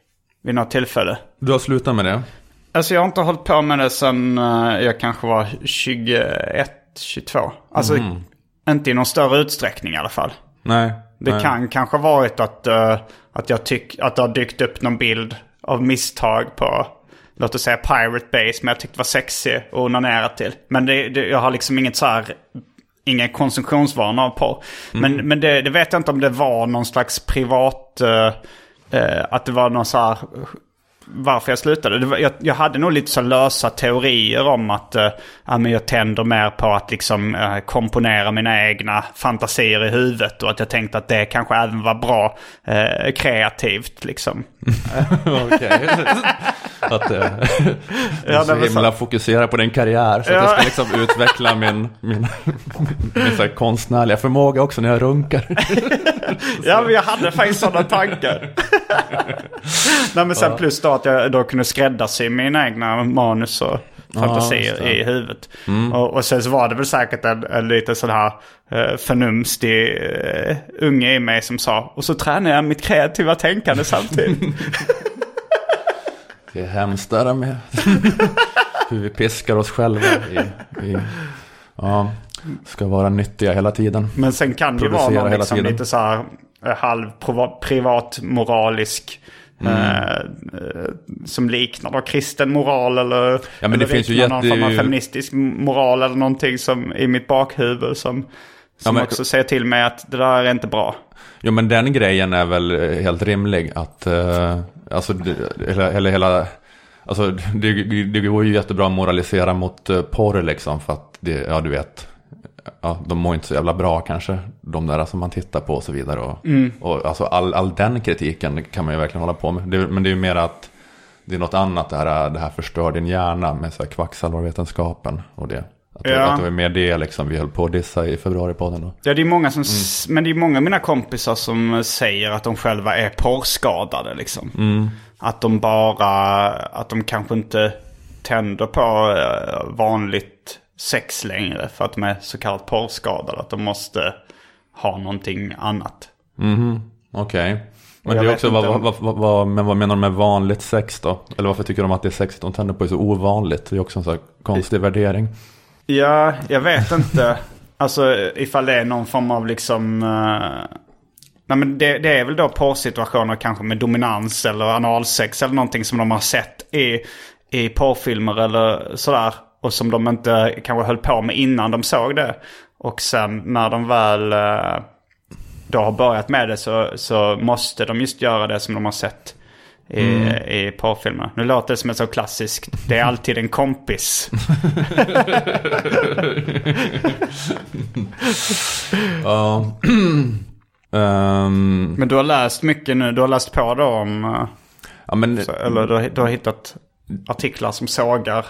vid något tillfälle. Du har slutat med det? Alltså jag har inte hållit på med det sedan eh, jag kanske var 21, 22. Alltså inte i någon större utsträckning i alla fall. Nej. Det nej. kan kanske ha varit att, eh, att jag tyck att det har dykt upp någon bild av misstag på, låt oss säga Pirate Base, men jag tyckte var sexig och onanera till. Men det, det, jag har liksom inget så här, ingen konsumtionsvana på. Men, men det, det vet jag inte om det var någon slags privat, eh, Eh, att det var någon så här varför jag slutade. Var, jag, jag hade nog lite så lösa teorier om att men jag tänder mer på att liksom eh, komponera mina egna fantasier i huvudet. Och att jag tänkte att det kanske även var bra eh, kreativt liksom. [laughs] Okej. [laughs] att eh, jag är så himla fokuserad på din karriär. Så att Ja. jag ska liksom utveckla min, min, min så konstnärliga förmåga också när jag runkar. [laughs] Ja, men jag hade faktiskt sådana tankar. Nej, men sen plus då att jag då kunde skräddarsy mina egna manus och fantasier det. i huvudet. Och, och sen så var det väl säkert en, en lite sån här uh, förnumstig uh, unge i mig som sa och så tränar jag mitt kreativa tänkande samtidigt. [laughs] Det är hemskt det där med [laughs] hur vi piskar oss själva. I, i, ja, ska vara nyttiga hela tiden. Men sen kan det ju vara någon liksom lite så här eh, halv priva- privat moralisk Mm. eh, eh, som liknar då kristen moral eller, Ja, men det eller finns ju liknar någon jätte- form av feministisk moral eller någonting som i mitt bakhuvud som, som men- också säger till mig att det där är inte bra. Jo men den grejen är väl eh, helt rimlig. Att, eh, alltså, eller, eller hela, alltså det, det går ju jättebra att moralisera mot porr liksom. För att det, ja du vet, ja, de mår inte så jävla bra kanske. De där som man tittar på och så vidare. Och, och alltså all, all den kritiken kan man ju verkligen hålla på med. Det, men det är ju mer att det är något annat det här, det här förstör din hjärna med så här kvacksalvarvetenskapen och det. Att, det, Ja. att det var mer det liksom vi höll på att dissa i februaripodden då. Ja, det är många som, s- men det är många av mina kompisar som säger att de själva är porrskadade liksom. Att de bara, att de kanske inte tänder på eh, vanligt sex längre för att de är så kallat porrskadade. Att de måste ha någonting annat. Okej. Men, Jag det är också, vad, vad, vad, vad, men vad menar de med vanligt sex då? Eller varför tycker de att det sex de tänder på är så ovanligt? Det är också en sån här konstig värdering. Ja, jag vet inte. [laughs] Alltså ifall det är någon form av liksom... eh, nej men det, det är väl då porrsituationer kanske med dominans eller analsex eller någonting som de har sett i, i porrfilmer eller sådär. Och som de inte kanske höll på med innan de såg det. Och sen när de väl eh, då har börjat med det så, så måste de just göra det som de har sett i, i porrfilmer. Nu låter det som ett så klassiskt, det är alltid en kompis. [laughs] Ja. [clears throat] Ehm, Men du har läst mycket nu, du har läst på då om, eh, ja, men, så, eller du har, du har hittat artiklar som sågar.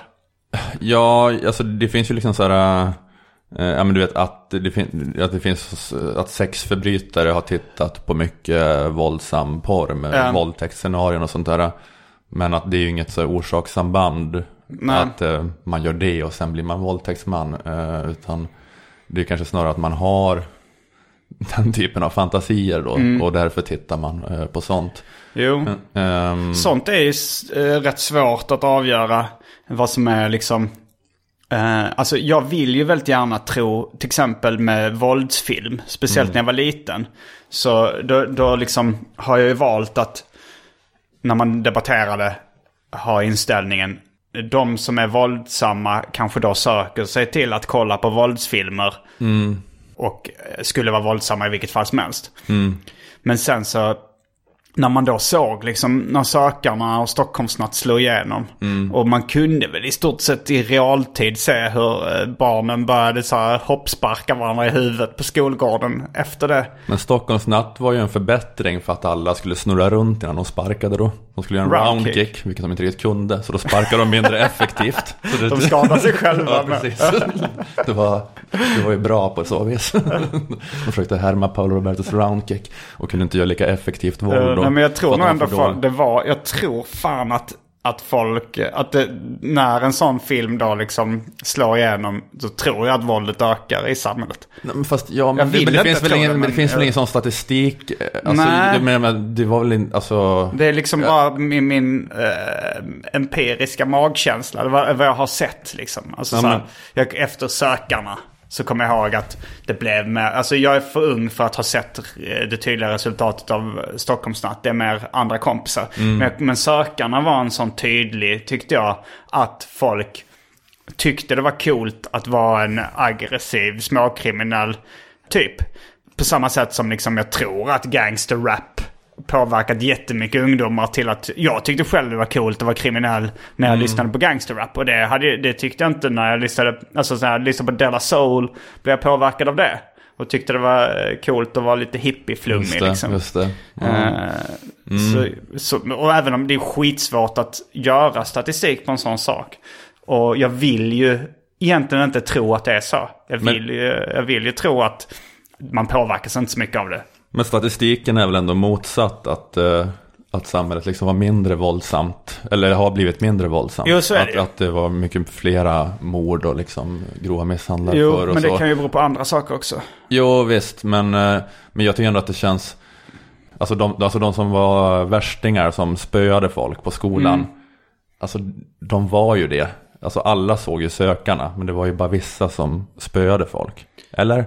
Ja, alltså det finns ju liksom så här... eh, ja men du vet att det, fin- att det finns att sexförbrytare har tittat på mycket våldsam porr med Ja. våldtäktsscenarion och sånt där. Men att det är ju inget så orsakssamband. Nej. Att eh, man gör det och sen blir man våldtäktsman. Eh, utan det är kanske snarare att man har [laughs] den typen av fantasier då. Mm. Och därför tittar man eh, på sånt. Jo, Ehm, sånt är ju rätt svårt att avgöra vad som är liksom... Eh, alltså jag vill ju väldigt gärna tro, till exempel med våldsfilm, speciellt när jag var liten. Så då, då liksom har jag ju valt att, när man debatterade, ha inställningen, de som är våldsamma kanske då söker sig till att kolla på våldsfilmer. Och eh, skulle vara våldsamma i vilket fall som helst. Men sen så, när man då såg liksom när sökarna och Stockholmsnatt slog igenom. Och man kunde väl i stort sett i realtid se hur eh, barnen började så här hoppsparka varandra i huvudet på skolgården efter det. Men Stockholmsnatt var ju en förbättring för att alla skulle snurra runt innan de sparkade då. De skulle göra en Round round kick, vilket de inte riktigt kunde. Så då sparkade de mindre [laughs] effektivt. Så det, De skadade sig [laughs] själva. Ja. [laughs] Det var, det var ju bra på så vis. De försökte härma Paolo Robertos round kick och kunde inte göra lika effektivt våld. Då, nej, men jag tror nog ändå dåliga. det var, jag tror fan att, att folk, att det, när en sån film då liksom slår igenom, så tror jag att våldet ökar i samhället. Nej, men fast ja, men, vill men det, finns väl ingen, det, men det finns väl jag- ingen sån statistik. eh, Alltså, Nej. menar, men det var väl inte, alltså. Det är liksom bara min, min eh, empiriska magkänsla. Det var vad jag har sett liksom. Alltså, Ja, så här, jag, efter sökarna så kommer jag ihåg att det blev mer... Alltså jag är för ung för att ha sett eh, det tydliga resultatet av Stockholmsnatt. Det är mer andra kompisar. Men, men sökarna var en sån tydlig, tyckte jag, att folk tyckte det var coolt att vara en aggressiv småkriminell typ. På samma sätt som liksom jag tror att gangsterrap påverkat jättemycket ungdomar till att jag tyckte själv det var coolt att vara kriminell när jag lyssnade på gangsterrap. Och det, hade, det tyckte jag inte när jag lyssnade, alltså så här, jag lyssnade på Della Soul. Blev jag påverkad av det. Och tyckte det var eh, coolt att vara lite hippieflummig Just det, liksom. just det. Ja. Eh, Så, så, och även om det är skitsvårt att göra statistik på en sån sak. Och jag vill ju egentligen inte tro att det är så. Jag Men- vill, ju, jag vill ju tro att man påverkas inte så mycket av det. Men statistiken är väl ändå motsatt att, eh, att samhället liksom var mindre våldsamt. Eller har blivit mindre våldsamt. Jo, så är det att, att det var mycket flera mord och liksom grova misshandlar Jo, förr och men så. det kan ju bero på andra saker också. Jo, visst. Men, eh, men jag tycker ändå att det känns... Alltså de, alltså de som var värstingar som spöade folk på skolan. Mm. Alltså de var ju det. Alltså alla såg ju sökarna. Men det var ju bara vissa som spöade folk. Eller?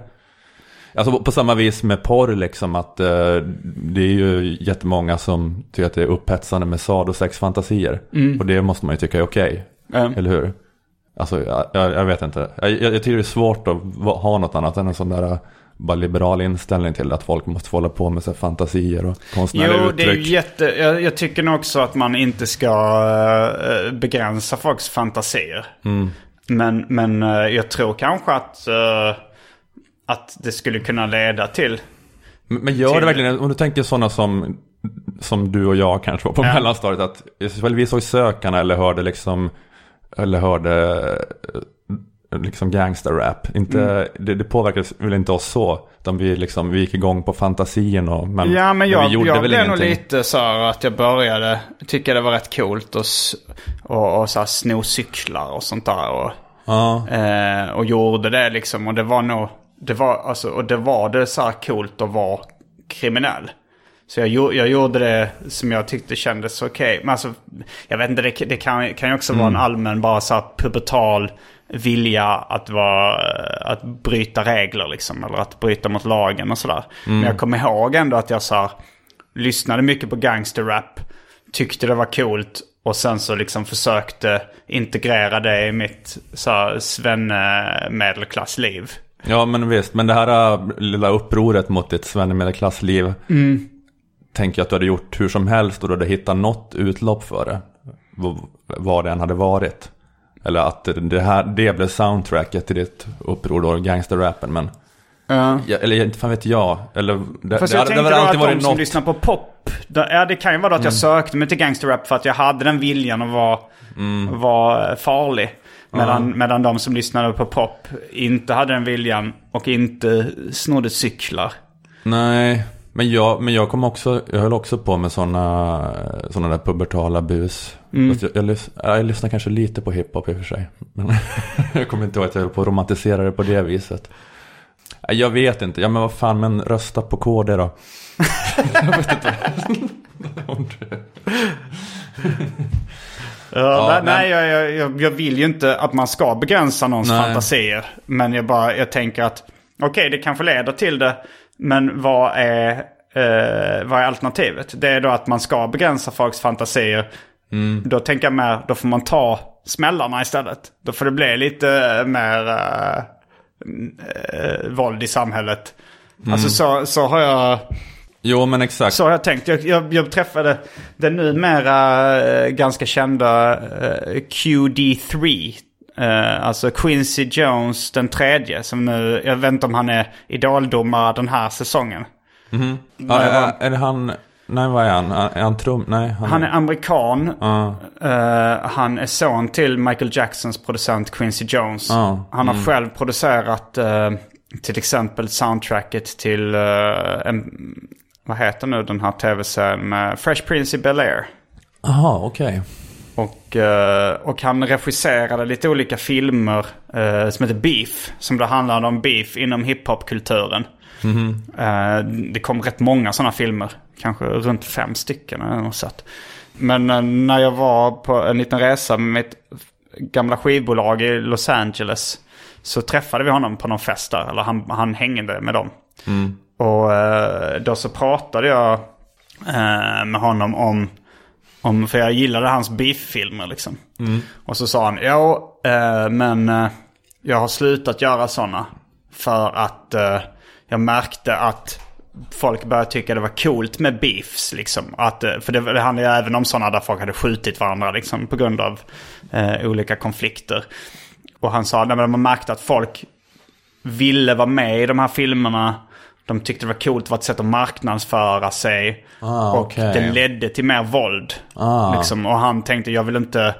Alltså på samma vis med porr liksom att eh, det är ju jättemånga som tycker att det är upphetsande med sadosexfantasier. Och det måste man ju tycka är okej. Mm. Eller hur? Alltså jag, jag, vet inte. Jag, jag, jag tycker det är svårt att ha något annat än en sån där eh, bara liberal inställning till att folk måste hålla på med så fantasier och konstnärliga Jo, det är ju uttryck. jätte... Jag, jag tycker nog också att man inte ska eh, begränsa folks fantasier. Mm. Men, men eh, jag tror kanske att, eh, att det skulle kunna leda till... Men men gör till- det verkligen, om du tänker sådana som som du och jag kanske var på Ja. mellanstadiet. Att ifall vi såg Sökarna eller hörde liksom, eller hörde eh, liksom gangsterrap. Inte, Mm. det, det påverkade väl inte oss så. Utan vi, liksom, vi gick igång på fantasien och, men, ja, men jag, vi gjorde jag väl blev nog ingenting. lite så här att jag började tycka det var rätt coolt och, och, och så här sno cyklar och sånt där. Och, Ja, eh, och gjorde det liksom. Och det var nog, det var, alltså, och det var det så här coolt att vara kriminell. Så jag, jag gjorde det som jag tyckte kändes okej. Men alltså, jag vet inte, det, det kan, kan ju också vara en allmän bara så här pubertal vilja att, vara, att bryta regler liksom. Eller att bryta mot lagen och sådär. Men jag kommer ihåg ändå att jag så här, lyssnade mycket på gangsterrap. Tyckte det var coolt. Och sen så liksom försökte integrera det i mitt så svenne medelklassliv. Ja, men visst. Men det här äh, lilla upproret mot ditt svennemedelklassliv. Mm. Tänker jag att du hade gjort hur som helst och du hade hittat något utlopp för det. Vad det än hade varit. Eller att det, här, det blev soundtracket till ditt uppror då, gangsterrappen. Men, Ja. ja, eller inte fan vet jag. Eller, det, Fast det, jag det tänkte då alltid att de som något. lyssnar på pop. då- Ja, det kan ju vara då att jag sökte mig till gangsterrap för att jag hade den viljan att vara, vara farlig. Medan, medan de som lyssnade på pop inte hade den viljan och inte snodde cyklar. Nej, men jag, men jag kom också, jag höll också på med sådana såna där pubertala bus. Mm. Jag, jag, jag lyssnar kanske lite på hiphop i och för sig. Men [laughs] jag kommer inte ihåg att jag höll på att romantisera det på det viset. Jag vet inte, ja men vad fan, men rösta på KD då. [laughs] jag vet inte. [laughs] Det- Ja, men- nej, jag, jag- jag, vill ju inte att man ska begränsa någons Nej. fantasier. Men jag, bara, jag tänker att okej, det kanske leder till det. Men vad är, eh, vad är alternativet? Det är då att man ska begränsa folks fantasier. Mm. Då tänker jag mer, då får man ta smällarna istället. Då får det bli lite mer eh, eh, våld i samhället. Mm. Alltså så, så har jag... Jo men exakt. Så har jag tänkt. Jag, jag, jag träffade den numera eh, ganska kända eh, QD3. Eh, alltså Quincy Jones den tredje. Som nu, jag vet inte om han är idoldomare den här säsongen. Ja, Nej, är, vad- är det han, nej vad är han? Är han trum? Nej. Han, Han är amerikan. Ja. Eh, han är son till Michael Jacksons producent Quincy Jones. Ja, Han har själv producerat eh, till exempel soundtracket till, eh, en, vad heter nu den här tv-serien med Fresh Prince i Bel-Air. Jaha, okej. Och, eh, och han regisserade lite olika filmer eh, som heter Beef. Som då handlade om beef inom hiphopkulturen. Eh, det kom rätt många sådana filmer. Kanske runt fem stycken eller något sånt. Men när jag var på en liten resa med mitt gamla skivbolag i Los Angeles. Så träffade vi honom på någon fest där. Eller han, han hängde med dem. Och eh, då så pratade jag eh, med honom om om, för jag gillade hans beef-filmer liksom. Och så sa han, ja eh, men jag har slutat göra sådana. För att jag märkte att folk började tycka det var coolt med beefs liksom. Att, för det, det handlar ju även om sådana där folk hade skjutit varandra liksom på grund av eh, olika konflikter. Och han sa, men man märkte att folk ville vara med i de här filmerna. De tyckte det var coolt, det var ett sätt att marknadsföra sig. Ah, och okej. det ledde till mer våld. Ah. Liksom, och han tänkte, jag vill inte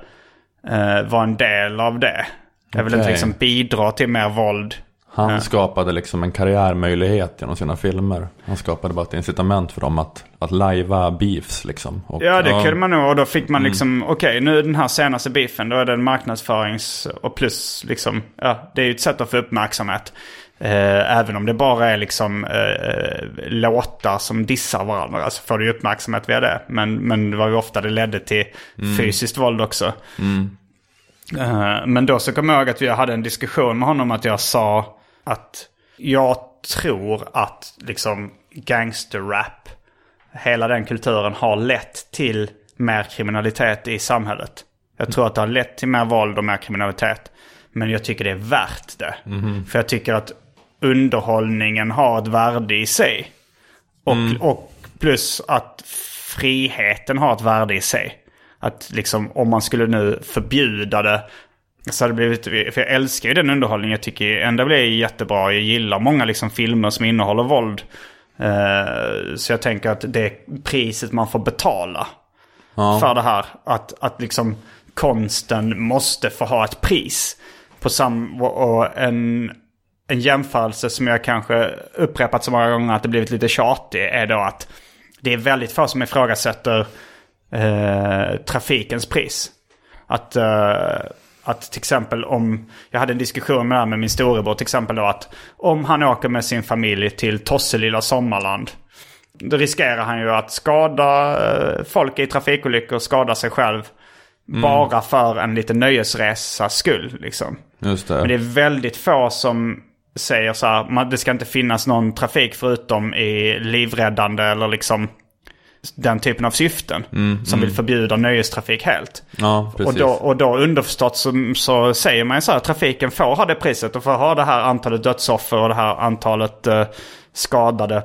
eh, vara en del av det. Jag vill inte Okej. liksom bidra till mer våld. Han skapade liksom en karriärmöjlighet genom sina filmer. Han skapade bara ett incitament för dem att, att lajva beefs liksom. Och, Ja, det kunde man nog. Och då fick man liksom, okej, nu den här senaste beefen, då är det en marknadsförings... Och plus liksom, ja, det är ju ett sätt att få uppmärksamhet. Eh, även om det bara är liksom eh, låtar som dissar varandra så får du uppmärksamhet via det. Men, men det var ju ofta det ledde till fysiskt våld också. Eh, men då så kom jag ihåg att vi hade en diskussion med honom att jag sa att jag tror att liksom gangsterrap, hela den kulturen har lett till mer kriminalitet i samhället. Jag tror att det har lett till mer våld och mer kriminalitet. Men jag tycker det är värt det. För jag tycker att underhållningen har ett värde i sig. Och, och plus att friheten har ett värde i sig. Att liksom om man skulle nu förbjuda det så hade det blivit, för jag älskar ju den underhållningen. Jag tycker ändå blir jättebra. Jag gillar många liksom filmer som innehåller våld. Eh, så jag tänker att det är priset man får betala Ja. för det här. Att, att liksom konsten måste få ha ett pris. På sam och en, en jämförelse som jag kanske upprepat så många gånger att det blivit lite tjatig är då att det är väldigt få som ifrågasätter eh, trafikens pris. Att, eh, att till exempel om, jag hade en diskussion med, med min storebror till exempel då att om han åker med sin familj till Tosselilla sommarland. Då riskerar han ju att skada eh, folk i trafikolyckor, skada sig själv. Bara för en liten nöjesresas skull liksom. Just det. Men det är väldigt få som säger så här, man, det ska inte finnas någon trafik förutom i livräddande eller liksom den typen av syften. som vill förbjuda nöjestrafik helt. Ja, Och då, och då underförstått så, så säger man ju så här, trafiken får ha det priset och får ha det här antalet dödsoffer och det här antalet eh, skadade.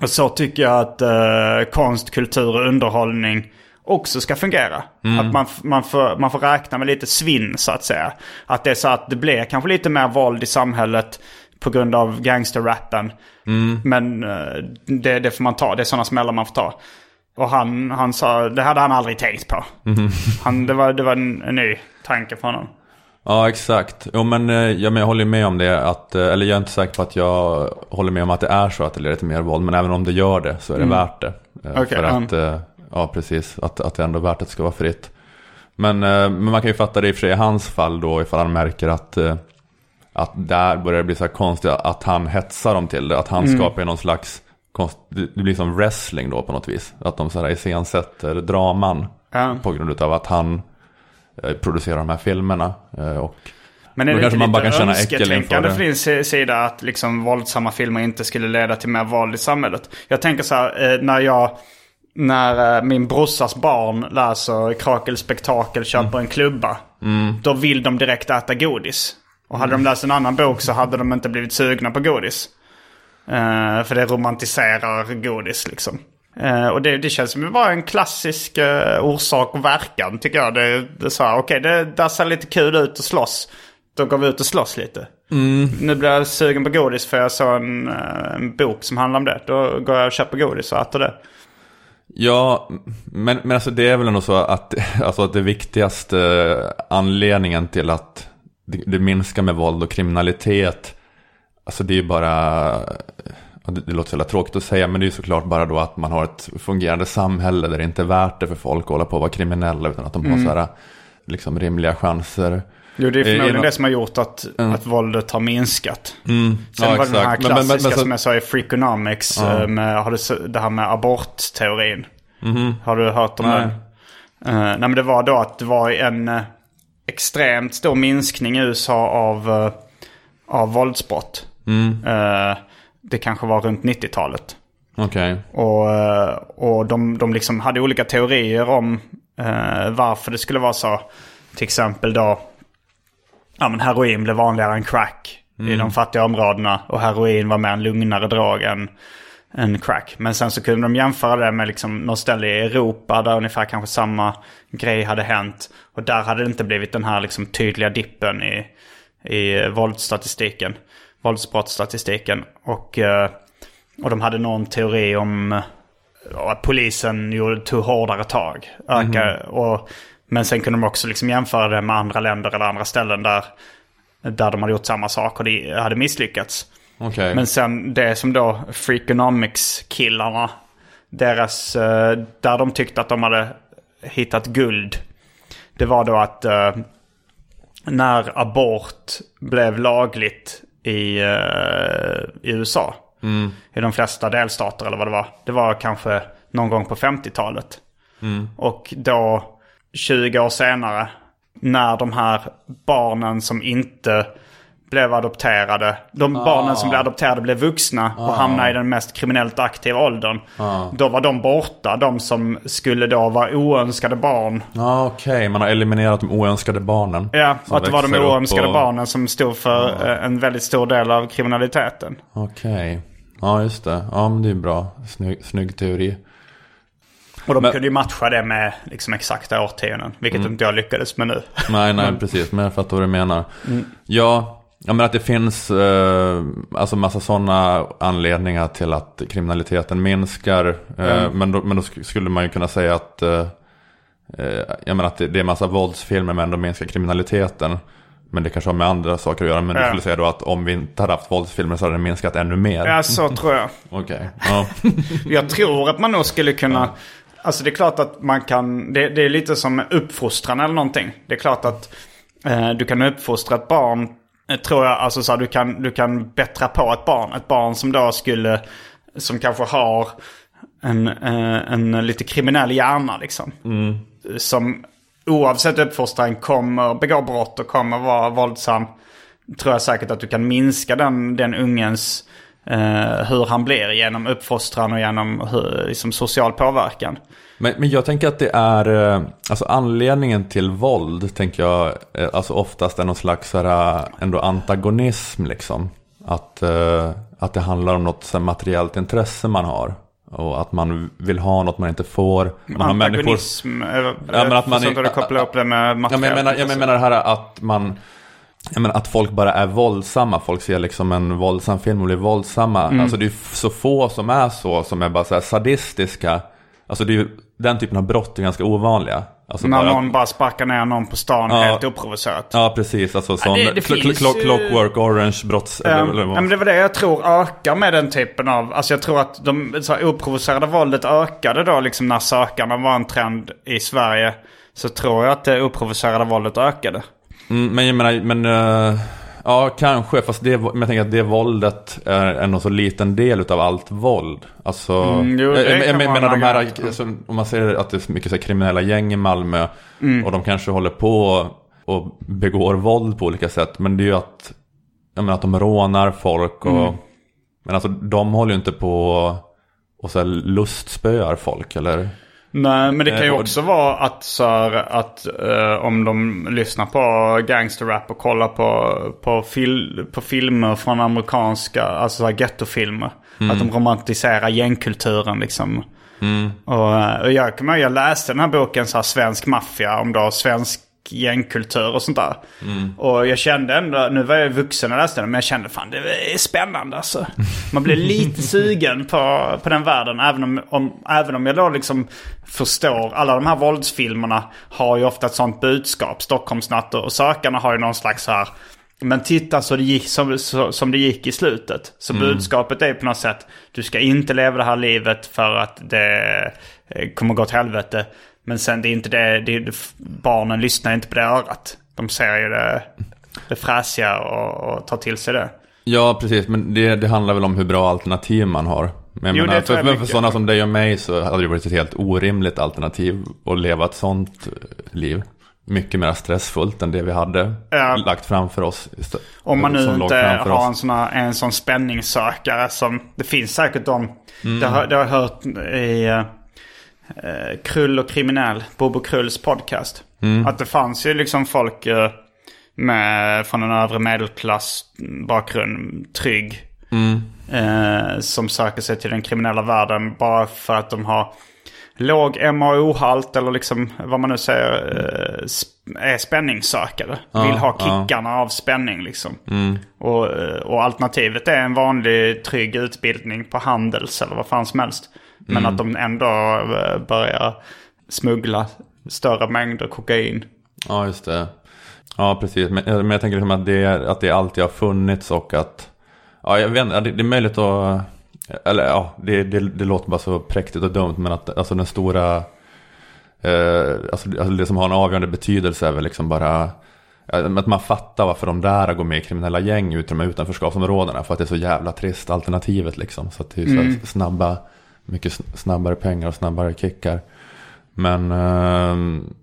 Och så tycker jag att eh, konst, kultur och underhållning också ska fungera. Att man, man, får, man får räkna med lite svinn så att säga. Att det är så att det blir kanske lite mer våld i samhället på grund av gangsterrappen. Men eh, det, det får man ta, det är sådana smällar man får ta. Och han, han sa, det hade han aldrig tänkt på. [laughs] Han, det, var, det var en, en ny tanke för honom. Ja, exakt. Jo, men, eh, ja, men jag håller med om det. Att, eh, eller jag är inte säker på att jag håller med om att det är så att det leder till mer våld. Men även om det gör det så är det värt det. Okej, för att, eh, ja precis, att, att det ändå är värt att det ska vara fritt. Men, eh, men man kan ju fatta det i och för sig i hans fall då ifall han märker att, eh, att där börjar det bli så här konstigt att han hetsar dem till det. Att han skapar någon slags, konst, det blir som wrestling då på något vis. Att de så här iscensätter draman Ja. på grund av att han eh, producerar de här filmerna. Och Men är det kanske man bara kan känna äckel inför det. från din si- sida att liksom våldsamma filmer inte skulle leda till mer våld i samhället? Jag tänker så här, när jag... När eh, min brorsas barn läser Krakel Spektakel köper Mm. en klubba. Då vill de direkt äta godis. Och hade Mm. de läst en annan bok så hade de inte blivit sugna på godis. Eh, för det romantiserar godis liksom. Eh, och det, det känns som vara en klassisk eh, orsak och verkan tycker jag. Det, det är så här, okej det där ser lite kul ut att slåss. Då går vi ut och slåss lite. Nu blir jag sugen på godis för jag såg en, en bok som handlar om det. Då går jag och köper godis och äter det. Ja, men, men alltså det är väl ändå så att, [laughs] alltså att det viktigaste anledningen till att det, det minskar med våld och kriminalitet, alltså det är ju bara, ja, det, det låter så tråkigt att säga, men det är ju såklart bara då att man har ett fungerande samhälle där det inte är värt det för folk att hålla på och vara kriminella, utan att de har så här, liksom rimliga chanser. Jo, det är Eh, förmodligen genom- det som har gjort att, att våldet har minskat. Mm, Sen var det den här Men- men- men- klassiska men som jag sa i Freakonomics. eh, Med, har du, det här med abortteorin. Har du hört om. Nej. den? Eh, nej men det var då att det var en eh, extremt stor minskning i USA av, uh, av våldsbrott. Mm. Eh, det kanske var runt 90-talet. Okej. Och, och de, de liksom hade olika teorier om varför det skulle vara så. Till exempel då, ja men heroin blev vanligare än crack i de fattiga områdena. Och heroin var mer en lugnare drog än, än crack. Men sen så kunde de jämföra det med liksom något ställe i Europa där ungefär kanske samma grej hade hänt. Och där hade det inte blivit den här liksom tydliga dippen i, i våldsstatistiken. Våldsbrottsstatistiken. Och, eh, och de hade någon teori om eh, att polisen gjorde, tog hårdare tag. Öka, och, men sen kunde de också liksom jämföra det med andra länder eller andra ställen där, där de hade gjort samma sak och det hade misslyckats. Okej. Men sen det som då Freakonomics-killarna, deras, eh, där de tyckte att de hade hittat guld. Det var då att eh, när abort blev lagligt i, eh, i USA. I de flesta delstater eller vad det var. Det var kanske någon gång på 50-talet. Och då 20 år senare när de här barnen som inte blev adopterade. De barnen som blev adopterade blev vuxna och hamnade i den mest kriminellt aktiva åldern. Då var de borta. De som skulle då vara oönskade barn. Ja, okej. Man har eliminerat de oönskade barnen. Ja, att det var de oönskade och- barnen som stod för eh, en väldigt stor del av kriminaliteten. Okej. Ja, just det. Ja, men det är bra. Snygg, snygg teori. Och de Men- kunde ju matcha det med liksom exakta årtionden. Vilket inte jag lyckades med nu. Nej, nej, precis. Men jag fattar vad du menar. Ja, Ja men att det finns eh, alltså massa sådana anledningar till att kriminaliteten minskar. Eh, Mm. men, då, men då sk- skulle man ju kunna säga att, eh, eh, jag menar att det, det är massa våldsfilmer men de minskar kriminaliteten. Men det kanske har med andra saker att göra. Men du Ja. skulle säga då att om vi inte hade haft våldsfilmer så hade det minskat ännu mer. Ja, så tror jag. [laughs] Okej. Ja. [laughs] Jag tror att man nog skulle kunna... Alltså det är klart att man kan... Det, det är lite som uppfostran eller någonting. Det är klart att eh, du kan uppfostra ett barn. eh, Tror jag. Alltså så här, du, kan, du kan bättra på ett barn. Ett barn som då skulle... Som kanske har en, eh, en lite kriminell hjärna liksom. Som oavsett uppfostran kommer begå brott och kommer vara våldsam. Tror jag säkert att du kan minska den, den ungens eh, hur han blir genom uppfostran och genom hur, liksom, social påverkan. Men, men jag tänker att det är, eh, alltså anledningen till våld tänker jag, eh, alltså oftast är någon slags här, eh, ändå antagonism liksom. Att, eh, att det handlar om något här, materiellt intresse man har. Och att man vill ha något man inte får. Man har människor... Antagonism. Ja, men att man hur du kopplar upp det med Ja, materiellt. men jag, menar, jag menar det här att man... Jag menar att folk bara är våldsamma. Folk ser liksom en våldsam film och blir våldsamma. Mm. Alltså det är så få som är så, som är bara så här sadistiska. Alltså det är ju, den typen av brott är ganska ovanliga. Alltså När bara- någon bara sparkar ner någon på stan Ja. helt oprovocerat. Ja, precis. Alltså som det- det cl- cl- Clockwork Orange brotts... Ja, eller, eller, ja, men det var det jag tror ökar med den typen av... Alltså jag tror att de så här, oprovocerade våldet ökade då liksom när sökarna var en trend i Sverige. Så tror jag att det oprovocerade våldet ökade. Mm, men jag menar, men... eh, ja, kanske. Fast det, men jag tänker att det våldet är en så liten del av allt våld. Alltså... Mm, jo, det jag, jag, menar en de här, alltså, om man säger att det är mycket så här, kriminella gäng i Malmö. Mm. Och de kanske håller på och begår våld på olika sätt. Men det är ju att, jag menar, att de rånar folk och... Mm. Men alltså de håller ju inte på och så här, lustspöar folk eller? Nej, men det kan ju Eh, också vara att, så här, att eh, om de lyssnar på gangsterrap och kollar på, på, fil, på filmer från amerikanska, alltså så gettofilmer. Mm. Att de romantiserar gängkulturen liksom. Och, eh, och jag kommer jag läste den här boken, så här, Svensk maffia, om då svensk gängkultur och sånt där. Och jag kände ändå, nu var jag vuxen och läste den, men jag kände fan det är spännande alltså. [laughs] Man blir lite sugen på, på den världen, även om, om, även om jag då liksom förstår, alla de här våldsfilmerna har ju ofta ett sånt budskap. Stockholmsnatt och Sökarna har ju någon slags så här, men titta så det gick, som, så, som det gick i slutet. Så budskapet är på något sätt, du ska inte leva det här livet för att det eh, kommer gå åt helvete. Men sen det är inte det, det är, barnen lyssnar inte på det örat. De ser ju det, det fräsiga och, och tar till sig det. Ja, precis. Men det, det handlar väl om hur bra alternativ man har. Men Jo, menar, för, för, sådana som dig och mig så hade det varit ett helt orimligt alternativ att leva ett sånt eh, liv. Mycket mer stressfullt än det vi hade Ja. lagt framför oss. Om man nu inte har oss. en sån, här, en sån spänningssökare som... Det finns säkert de... Det, har, det har jag hört i eh, Krull och kriminell, Bobo Krulls podcast. Att det fanns ju liksom folk eh, med, från en övre medelklass bakgrund, trygg. Eh, som söker sig till den kriminella världen bara för att de har låg MAO-halt eller liksom vad man nu säger eh, är spänningssökare. Vill ha ja. kickarna av spänning liksom. Och, eh, och alternativet är en vanlig trygg utbildning på Handels eller vad fan som helst. Men att de ändå eh, börjar smuggla större mängder kokain. Ja, just det. Ja, precis. Men, men jag tänker liksom att det, att det alltid har funnits och att... Ja, jag vet inte, det, det är möjligt att... Eller ja, det, det, det låter bara så präktigt och dumt. Men att alltså den stora... Eh, alltså, alltså det som har en avgörande betydelse är väl liksom bara... ja, Att man fattar varför de där går med i kriminella gäng ut i de här utanförskapsområdena. För att det är så jävla trist alternativet liksom. Så att det är så här snabba, mycket sn- snabbare pengar och snabbare kickar. Men ehm,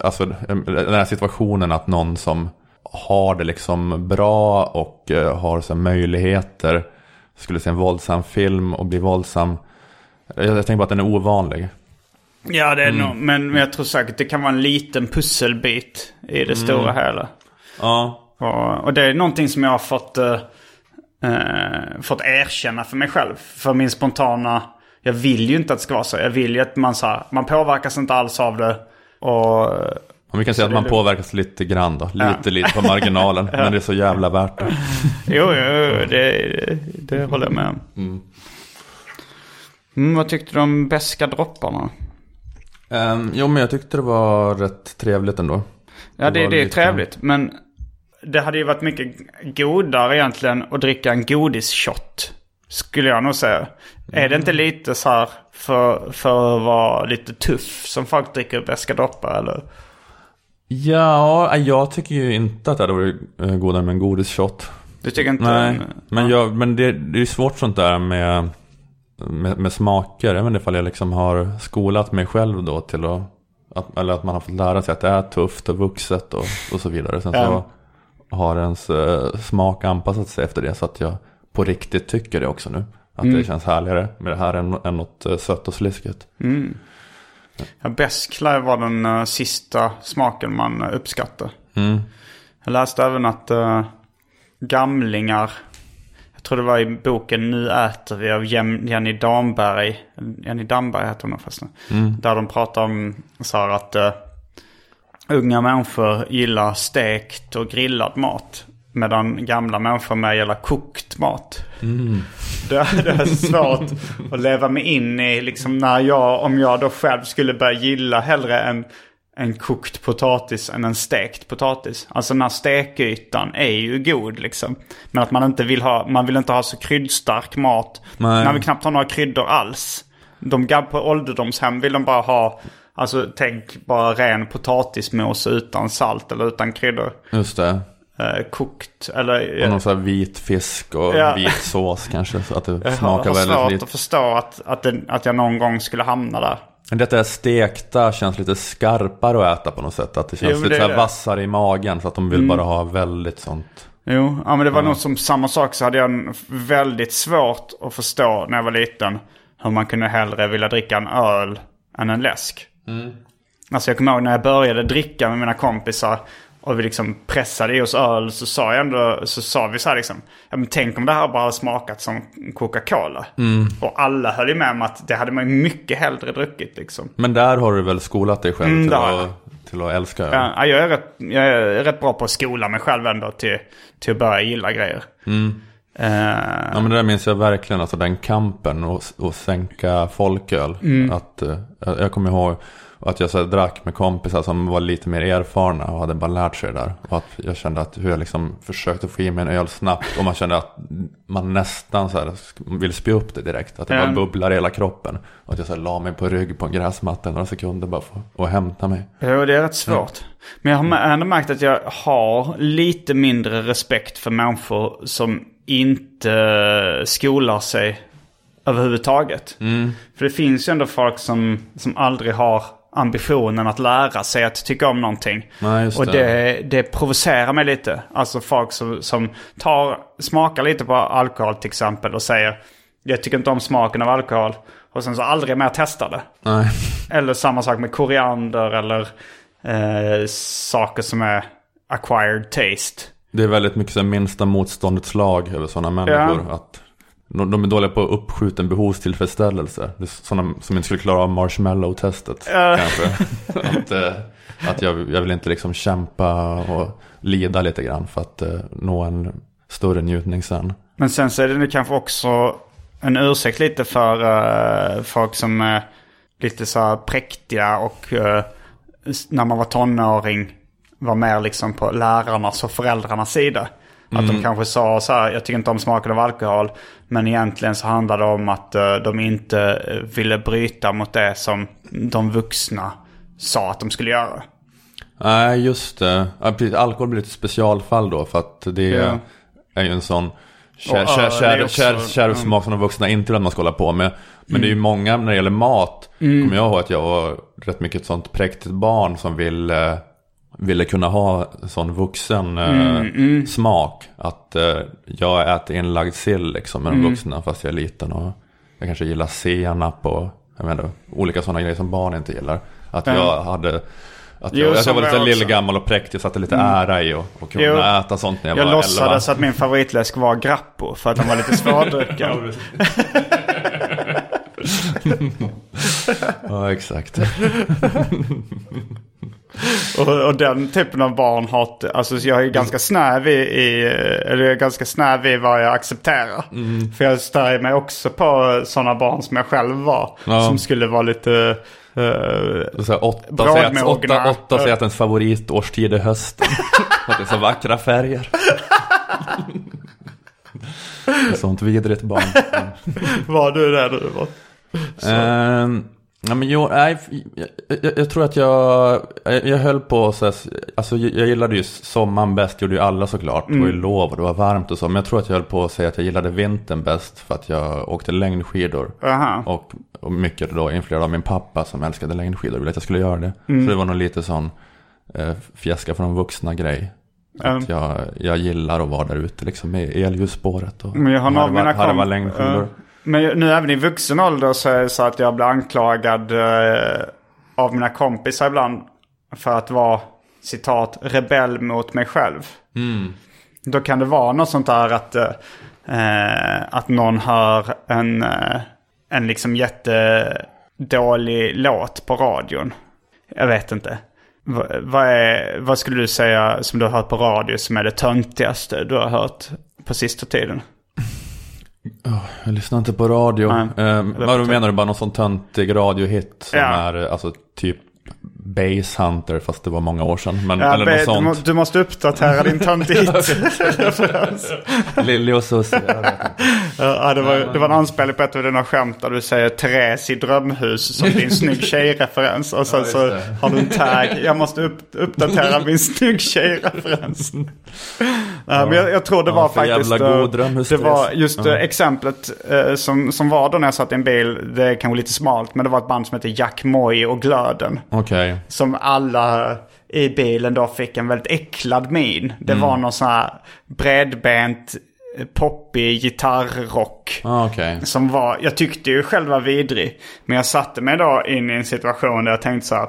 alltså den här situationen att någon som har det liksom bra och eh, har så möjligheter skulle se en våldsam film och bli våldsam. Jag, jag tänker bara att den är ovanlig. Ja, det är nog, men, men jag tror säkert det kan vara en liten pusselbit i det stora hela. Ja, Och, och det är någonting som jag har fått, eh, eh, fått erkänna för mig själv. För min spontana, jag vill ju inte att det ska vara så. Jag vill ju att man, så här, man påverkas inte alls av det. Och, Om vi kan säga att man det är påverkas lite grann då. Lite, Ja. lite på marginalen. [laughs] Men det är så jävla värt det. [laughs] Jo, jo, det, det håller jag med om. Mm, vad tyckte du om beska dropparna? Um, jo, men jag tyckte det var rätt trevligt ändå. Ja, det, var det är lite- trevligt. Men det hade ju varit mycket godare egentligen att dricka en godisshot. Skulle jag nog säga. Är det inte lite så här för, för att vara lite tuff som folk dricker beska droppar eller? Ja, jag tycker ju inte att det hade varit eh, godare med en godisshot. Du tycker inte? Nej, men, jag, men det, det är svårt sånt där med, med, med smaker. Inte ifall jag liksom har skolat mig själv då till att, att eller att man har fått lära sig att det är tufft och vuxet och, och så vidare. Sen så Ja. har ens eh, smak anpassat sig efter det så att jag på riktigt tycker det också nu. Att det känns härligare med det här än, än något eh, sött och sliskigt. Ja, besk lär vara den eh, sista smaken man uh, uppskattar. Mm. Jag läste även att eh, gamlingar, jag tror det var i boken Nu äter vi av Jenny Damberg. Jenny Damberg heter hon nog förresten. Där de pratar om så här att eh, unga människor gillar stekt och grillad mat. Medan gamla människor mer gillar kokt mat. Det, det är svårt att leva mig in i liksom när jag, om jag då själv skulle börja gilla hellre en, en kokt potatis än en stekt potatis. Alltså den här stekytan är ju god liksom. Men att man inte vill ha, man vill inte ha så kryddstark mat. Nej. Man vill knappt ha några kryddor alls. De på ålderdomshem vill de bara ha, alltså tänk bara ren potatismos utan salt eller utan kryddor. Just det. Eh, kokt eller... Och någon sån här vit fisk och Ja. vit sås kanske. Så att det [laughs] Jag har, smakar har väldigt svårt lite. att förstå att, att, det, att jag någon gång skulle hamna där. Detta stekta känns lite skarpare att äta på något sätt. Att det känns Jo, lite det så är här vassare i magen. Så att de vill bara ha väldigt sånt. Jo, ja, men det var nog som samma sak så hade jag väldigt svårt att förstå när jag var liten. Hur man kunde hellre vilja dricka en öl än en läsk. Alltså jag kommer ihåg när jag började dricka med mina kompisar. Och vi liksom pressade i oss öl så sa jag ändå, så sa vi så här liksom. Ja men tänk om det här bara smakat som Coca-Cola. Och alla höll ju med om att det hade man mycket hellre druckit liksom. Men där har du väl skolat dig själv Mm, till, att, till att älska öl? Ja, jag, är rätt, jag är rätt bra på att skola mig själv ändå till, till att börja gilla grejer. Eh, Ja men det där minns jag verkligen, alltså den kampen och, och sänka folköl. Mm. Att, eh, jag jag kommer ihåg att jag så drack med kompisar som var lite mer erfarna och hade bara lärt sig det där. Och att jag kände att hur jag liksom försökte få i mig en öl snabbt. Och man kände att man nästan så här vill spy upp det direkt. Att det Ja. bara bubblar i hela kroppen. Och att jag så här, la mig på rygg på en gräsmatta några sekunder bara för att hämta mig. Jo, det är rätt svårt. Men jag har ändå märkt att jag har lite mindre respekt för människor som inte skolar sig överhuvudtaget. För det finns ju ändå folk som, som aldrig har ambitionen att lära sig att tycka om någonting. Nej, och det. det, provocerar mig lite. Alltså folk som, som tar, smakar lite på alkohol till exempel och säger jag tycker inte om smaken av alkohol. Och sen så aldrig mer testar det. Nej. [laughs] Eller samma sak med koriander eller eh, saker som är acquired taste. Det är väldigt mycket så minsta motståndets lag över sådana människor. Att de, är dåliga på uppskjuten behovstillfredsställelse. Det är sådana som inte skulle klara av marshmallow-testet. Kanske. att eh, att jag, jag vill inte liksom kämpa och lida lite grann för att eh, nå en större njutning sen. Men sen så är det nu kanske också en ursäkt lite för eh, folk som är lite så här präktiga och s- när man var tonåring var mer liksom på lärarnas och föräldrarnas sida. Att de kanske sa så här, jag tycker inte om smaken av alkohol. Men egentligen så handlade det om att eh, de inte eh, ville bryta mot det som de vuxna sa att de skulle göra. Nej, just det. Alkohol blir ett specialfall då för att det Ja. är ju en sån kär, Och kär, öl är kär, också- kär, kär smak som de vuxna inte vill att man ska hålla på med. Men det är ju många, när det gäller mat, kommer jag ihåg att jag var rätt mycket ett sånt präktigt barn som ville, ville kunna ha sån vuxen eh, smak. Att eh, jag äter inlagd sill liksom med de vuxna fast jag är liten. Och jag kanske gillar senap och jag menar, olika sådana grejer som barn inte gillar. Att jag hade att Jo, jag, att jag var lite jag lillgammal och präktig satte lite ära i och, och kunna Jo. äta sånt när jag, Jag var låtsades 11. att min favoritläsk var Grappo för att den var lite [laughs] svårdrucken. [laughs] Ja, exakt. [laughs] [laughs] Och, och den typen av barn inte- alltså jag är ganska snäv i, i eller jag är ganska snäv i vad jag accepterar. Mm. För jag stör mig också på sådana barn som jag själv var. Ja. Som skulle vara lite... eh, Så här, åtta, Brådmogna. åtta, åtta säger att ens favoritårstid är hösten. [laughs] att det är så vackra färger. Sånt vidrigt barn. [laughs] var du det du var? Ehm, ja, men jo, nej, jag, jag, jag tror att jag, jag, jag höll på så här, alltså jag, gillade ju sommaren bäst, gjorde ju alla såklart. Det var ju lov och det var varmt och så. Men jag tror att jag höll på att säga att jag gillade vintern bäst för att jag åkte längdskidor. Aha. Och, och mycket då influerad av min pappa som älskade längdskidor och ville att jag skulle göra det. Så det var nog lite sån eh, fjäska från vuxna grej. Mm. Att jag, jag gillar att vara där ute liksom i elljusspåret och Men jag har harva, harva längdskidor. eh, Men nu även i vuxen ålder så är det så att jag blir anklagad eh, av mina kompisar ibland för att vara citat rebell mot mig själv. Då kan det vara något sånt där att, eh, eh, att någon hör en, eh, en liksom jättedålig låt på radion. Jag vet inte. Va, vad, är, vad skulle du säga som du har hört på radio som är det töntigaste du har hört på sista tiden? Jag lyssnar inte på radio. Nej. Um, vad menar du? Bara någon sån töntig radiohit som Ja. är alltså typ Base Hunter fast det var många år sedan. Men, Ja, eller be, något du, må, sånt. du måste uppdatera din töntighet-referens. [laughs] Lilly och Susie. ja, det, var, det var en anspelning på ett av dina skämt där du säger Therese i drömhus som din snygg tjej-referens. Och sen just så har du en tag. Jag måste upp, uppdatera min snygg tjej-referens. Nej, men jag, jag tror det Ja, var faktiskt... eh, det var just Ja. eh, exemplet eh, som, som var då när jag satt i en bil. Det är kanske lite smalt men det var ett band som heter Jack Moy och Glöden. Okej. Som alla i bilen då fick en väldigt äcklad min. Det var någon sån här bredbent, eh, poppig gitarrrock. Ah, okej. Som var, jag tyckte ju själv var vidrig. Men jag satte mig då in i en situation där jag tänkte så här.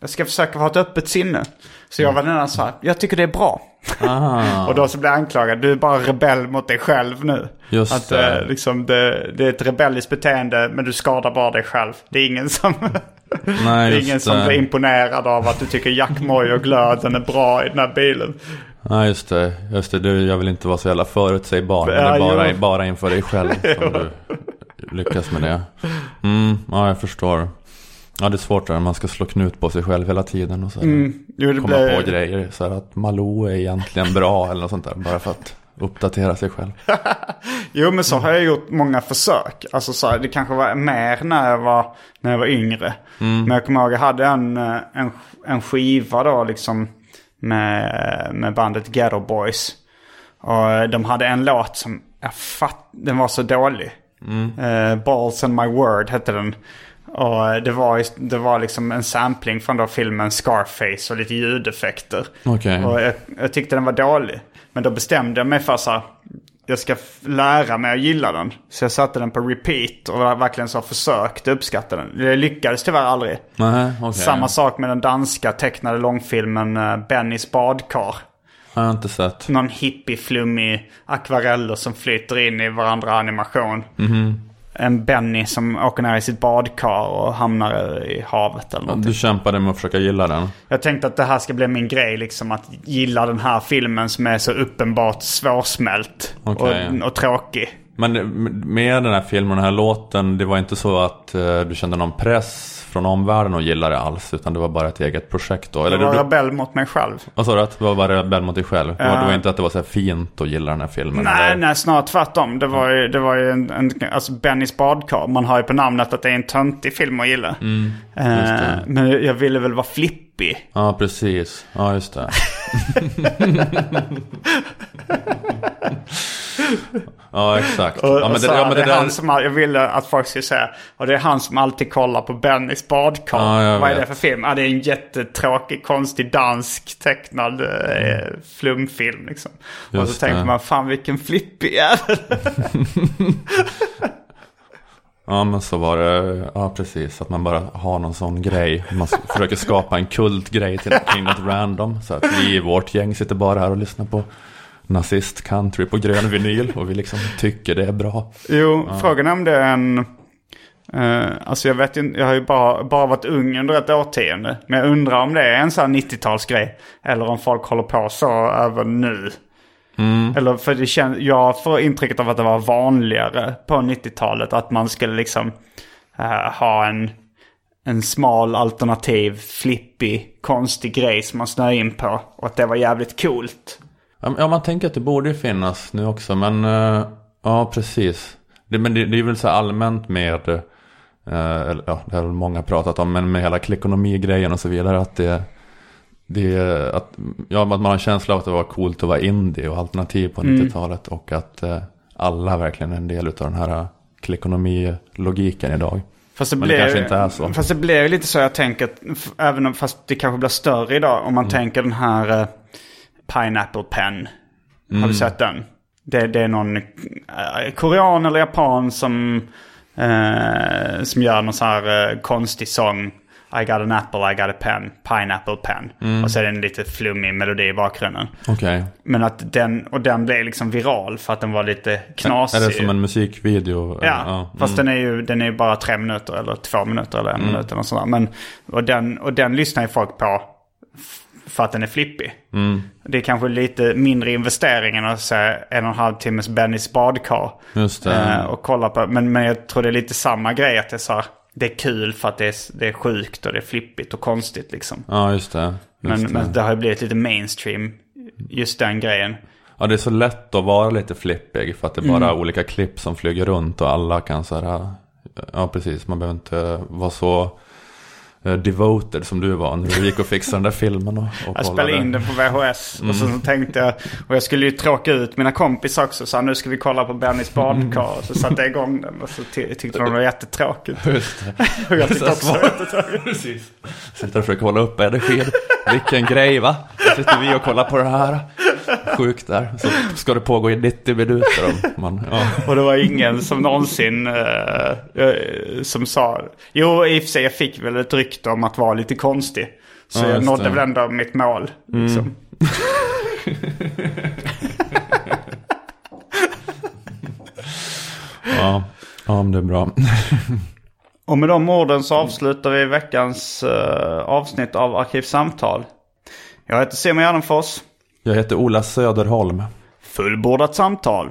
Jag ska försöka ha ett öppet sinne. Så jag var den där så här, jag tycker det är bra. Ah, Och då så blev jag anklagad, du är bara rebell mot dig själv nu. Just att det. eh, liksom det, det är ett rebelliskt beteende men du skadar bara dig själv. Det är ingen som, [laughs] Nej, det är ingen som det. blir imponerad av att du tycker Jack Moy och glöden är bra i den här bilen. Ja, just det. Just det. Du, jag vill inte vara så jävla förutsägbar. Men det är bara, bara inför dig själv som [laughs] du lyckas med det. Mm, ja, jag förstår. Ja, det är svårt när man ska slå knut på sig själv hela tiden och så Mm. Jo, komma blir- på grejer. Så att Malou är egentligen bra [laughs] eller något sånt där. Bara för att uppdatera sig själv. [laughs] Jo men så har jag gjort många försök. Alltså så här, det kanske var mer när jag var, när jag var yngre. Men jag kommer ihåg jag hade en, eh, en, en skiva då liksom med, med bandet Ghetto Boys. Och eh, de hade en låt som, jag fatt, den var så dålig. Eh, Balls and My Word hette den. Och eh, det var, det var liksom en sampling från då filmen Scarface och lite ljudeffekter. Okej. Och jag, jag tyckte den var dålig. Men då bestämde jag mig för här, jag ska lära mig att gilla den. Så jag satte den på repeat och verkligen så försökte uppskatta den. Det lyckades tyvärr aldrig. Nej, okej. Samma sak med den danska tecknade långfilmen eh, Bennys badkar. Har jag inte sett. Någon hippie-flummig akvareller som flyter in i varandra animation. Mhm. En Benny som åker ner i sitt badkar och hamnar i havet eller någonting. Du kämpade med att försöka gilla den. Jag tänkte att det här ska bli min grej, liksom att gilla den här filmen som är så uppenbart svårsmält Okej. och, och tråkig. Men med den här filmen och den här låten, det var inte så att eh, du kände någon press från omvärlden och gillade det alls, utan det var bara ett eget projekt då? Eller Jag var du, rebell mot mig själv. vad sa du? Att du var bara rebell mot dig själv? Det, var, det var inte att det var så här fint att gilla den här filmen? Nej, eller? nej, snarare tvärtom. Det var ju, det var ju en, en, alltså Bennys badkar. Man har ju på namnet att det är en töntig film att gilla. Mm, det. men jag ville väl vara flippig. Ja, precis. Ja, just det. [laughs] [laughs] ja, exakt. Och, Ja, men det, ja, men det det är han där... som, jag ville att folk skulle säga. Och det är han som alltid kollar på Bennys badkar. Ja, Vad är det för film? Ja, det är en jättetråkig, konstig dansk tecknad eh, flumfilm liksom. och så tänker man, fan vilken flippig jävel. [laughs] [laughs] Ja, men så var det. Ja, precis. Att man bara har någon sån grej. Man försöker skapa en kultgrej till kring [laughs] något random. Så att vi i vårt gäng sitter bara här och lyssnar på nazist-country på grön vinyl. Och vi liksom tycker det är bra. Jo, frågan är om det är en... Uh, alltså jag vet inte, jag har ju bara, bara varit ung under ett årtionde. Men jag undrar om det är en sån här 90-talsgrej. Eller om folk håller på så även nu. Eller för det känns, jag får intrycket av att det var vanligare på 90-talet. Att man skulle liksom eh, ha en, en smal alternativ, flippig, konstig grej som man snöar in på. Och att det var jävligt coolt. Ja, man tänker att det borde finnas nu också, men eh, ja, precis. Det, men det, det är väl så allmänt med, eh, ja, det har många pratat om, men med hela klickonomi-grejen och så vidare, att det, det är att, ja, att man har en känsla av att det var coolt att vara indie och alternativ på 90-talet och att eh, alla verkligen är en del av den här klickonomi-logiken idag. Fast det, Men det kanske inte är så. Fast det blev ju lite så jag tänker, även om, fast det kanske blir större idag. Om man Mm. tänker den här eh, Pineapple Pen. Har Mm. du sett den? Det, det är någon eh, korean eller japan som, eh, som gör någon så här eh, konstig sång. I got an apple, I got a pen, pineapple pen. Mm. Och så är det en lite flummig melodi i bakgrunden. Okej. Men att den, och den blev liksom viral för att den var lite knasig. Är det som en musikvideo? Ja, fast mm. den är ju den är ju bara tre minuter eller två minuter eller en minut eller något sånt där. Men, och, den, och den lyssnar ju folk på för att den är flippig. Mm. Det är kanske lite mindre investering än att se en och en halv timmes Bennys badkar. Just det. Eh, och kolla på, men, men jag tror det är lite samma grej att det är så här, det är kul för att det är, det är sjukt och det är flippigt och konstigt liksom. Ja, just det. Just Men, det. men det har ju blivit lite mainstream, just den grejen. Ja, det är så lätt att vara lite flippig för att det är bara Mm. olika klipp som flyger runt och alla kan så här, ja precis, man behöver inte vara så devoted som du var när du gick och fixade den där filmen och, och Jag spelade in den på VHS. Och så Mm. tänkte jag, och jag skulle ju tråka ut mina kompisar också. Så nu ska vi kolla på Bennys badkar. Och så satte jag igång den och så ty- tyckte de det var jättetråkigt. [laughs] Just det. Och jag tyckte också det var jättetråkigt. Precis. Sitter och försöker hålla upp energin. Vilken grej va? Då sitter vi och kollar på det här. Sjukt där. Så ska det pågå i 90 minuter. Om man, ja. Och det var ingen som någonsin eh, eh, som sa... Jo, i och för sig jag fick väl ett rykte om att vara lite konstig. Så Ja, jag nådde det. Mm. väl ändå mitt mål. Liksom. [laughs] Ja. ja, men det är bra. [laughs] Och med de orden så avslutar vi veckans eh, avsnitt av Arkivsamtal. Jag heter Simon Gärdenfors. Jag heter Ola Söderholm. Fullbordat samtal.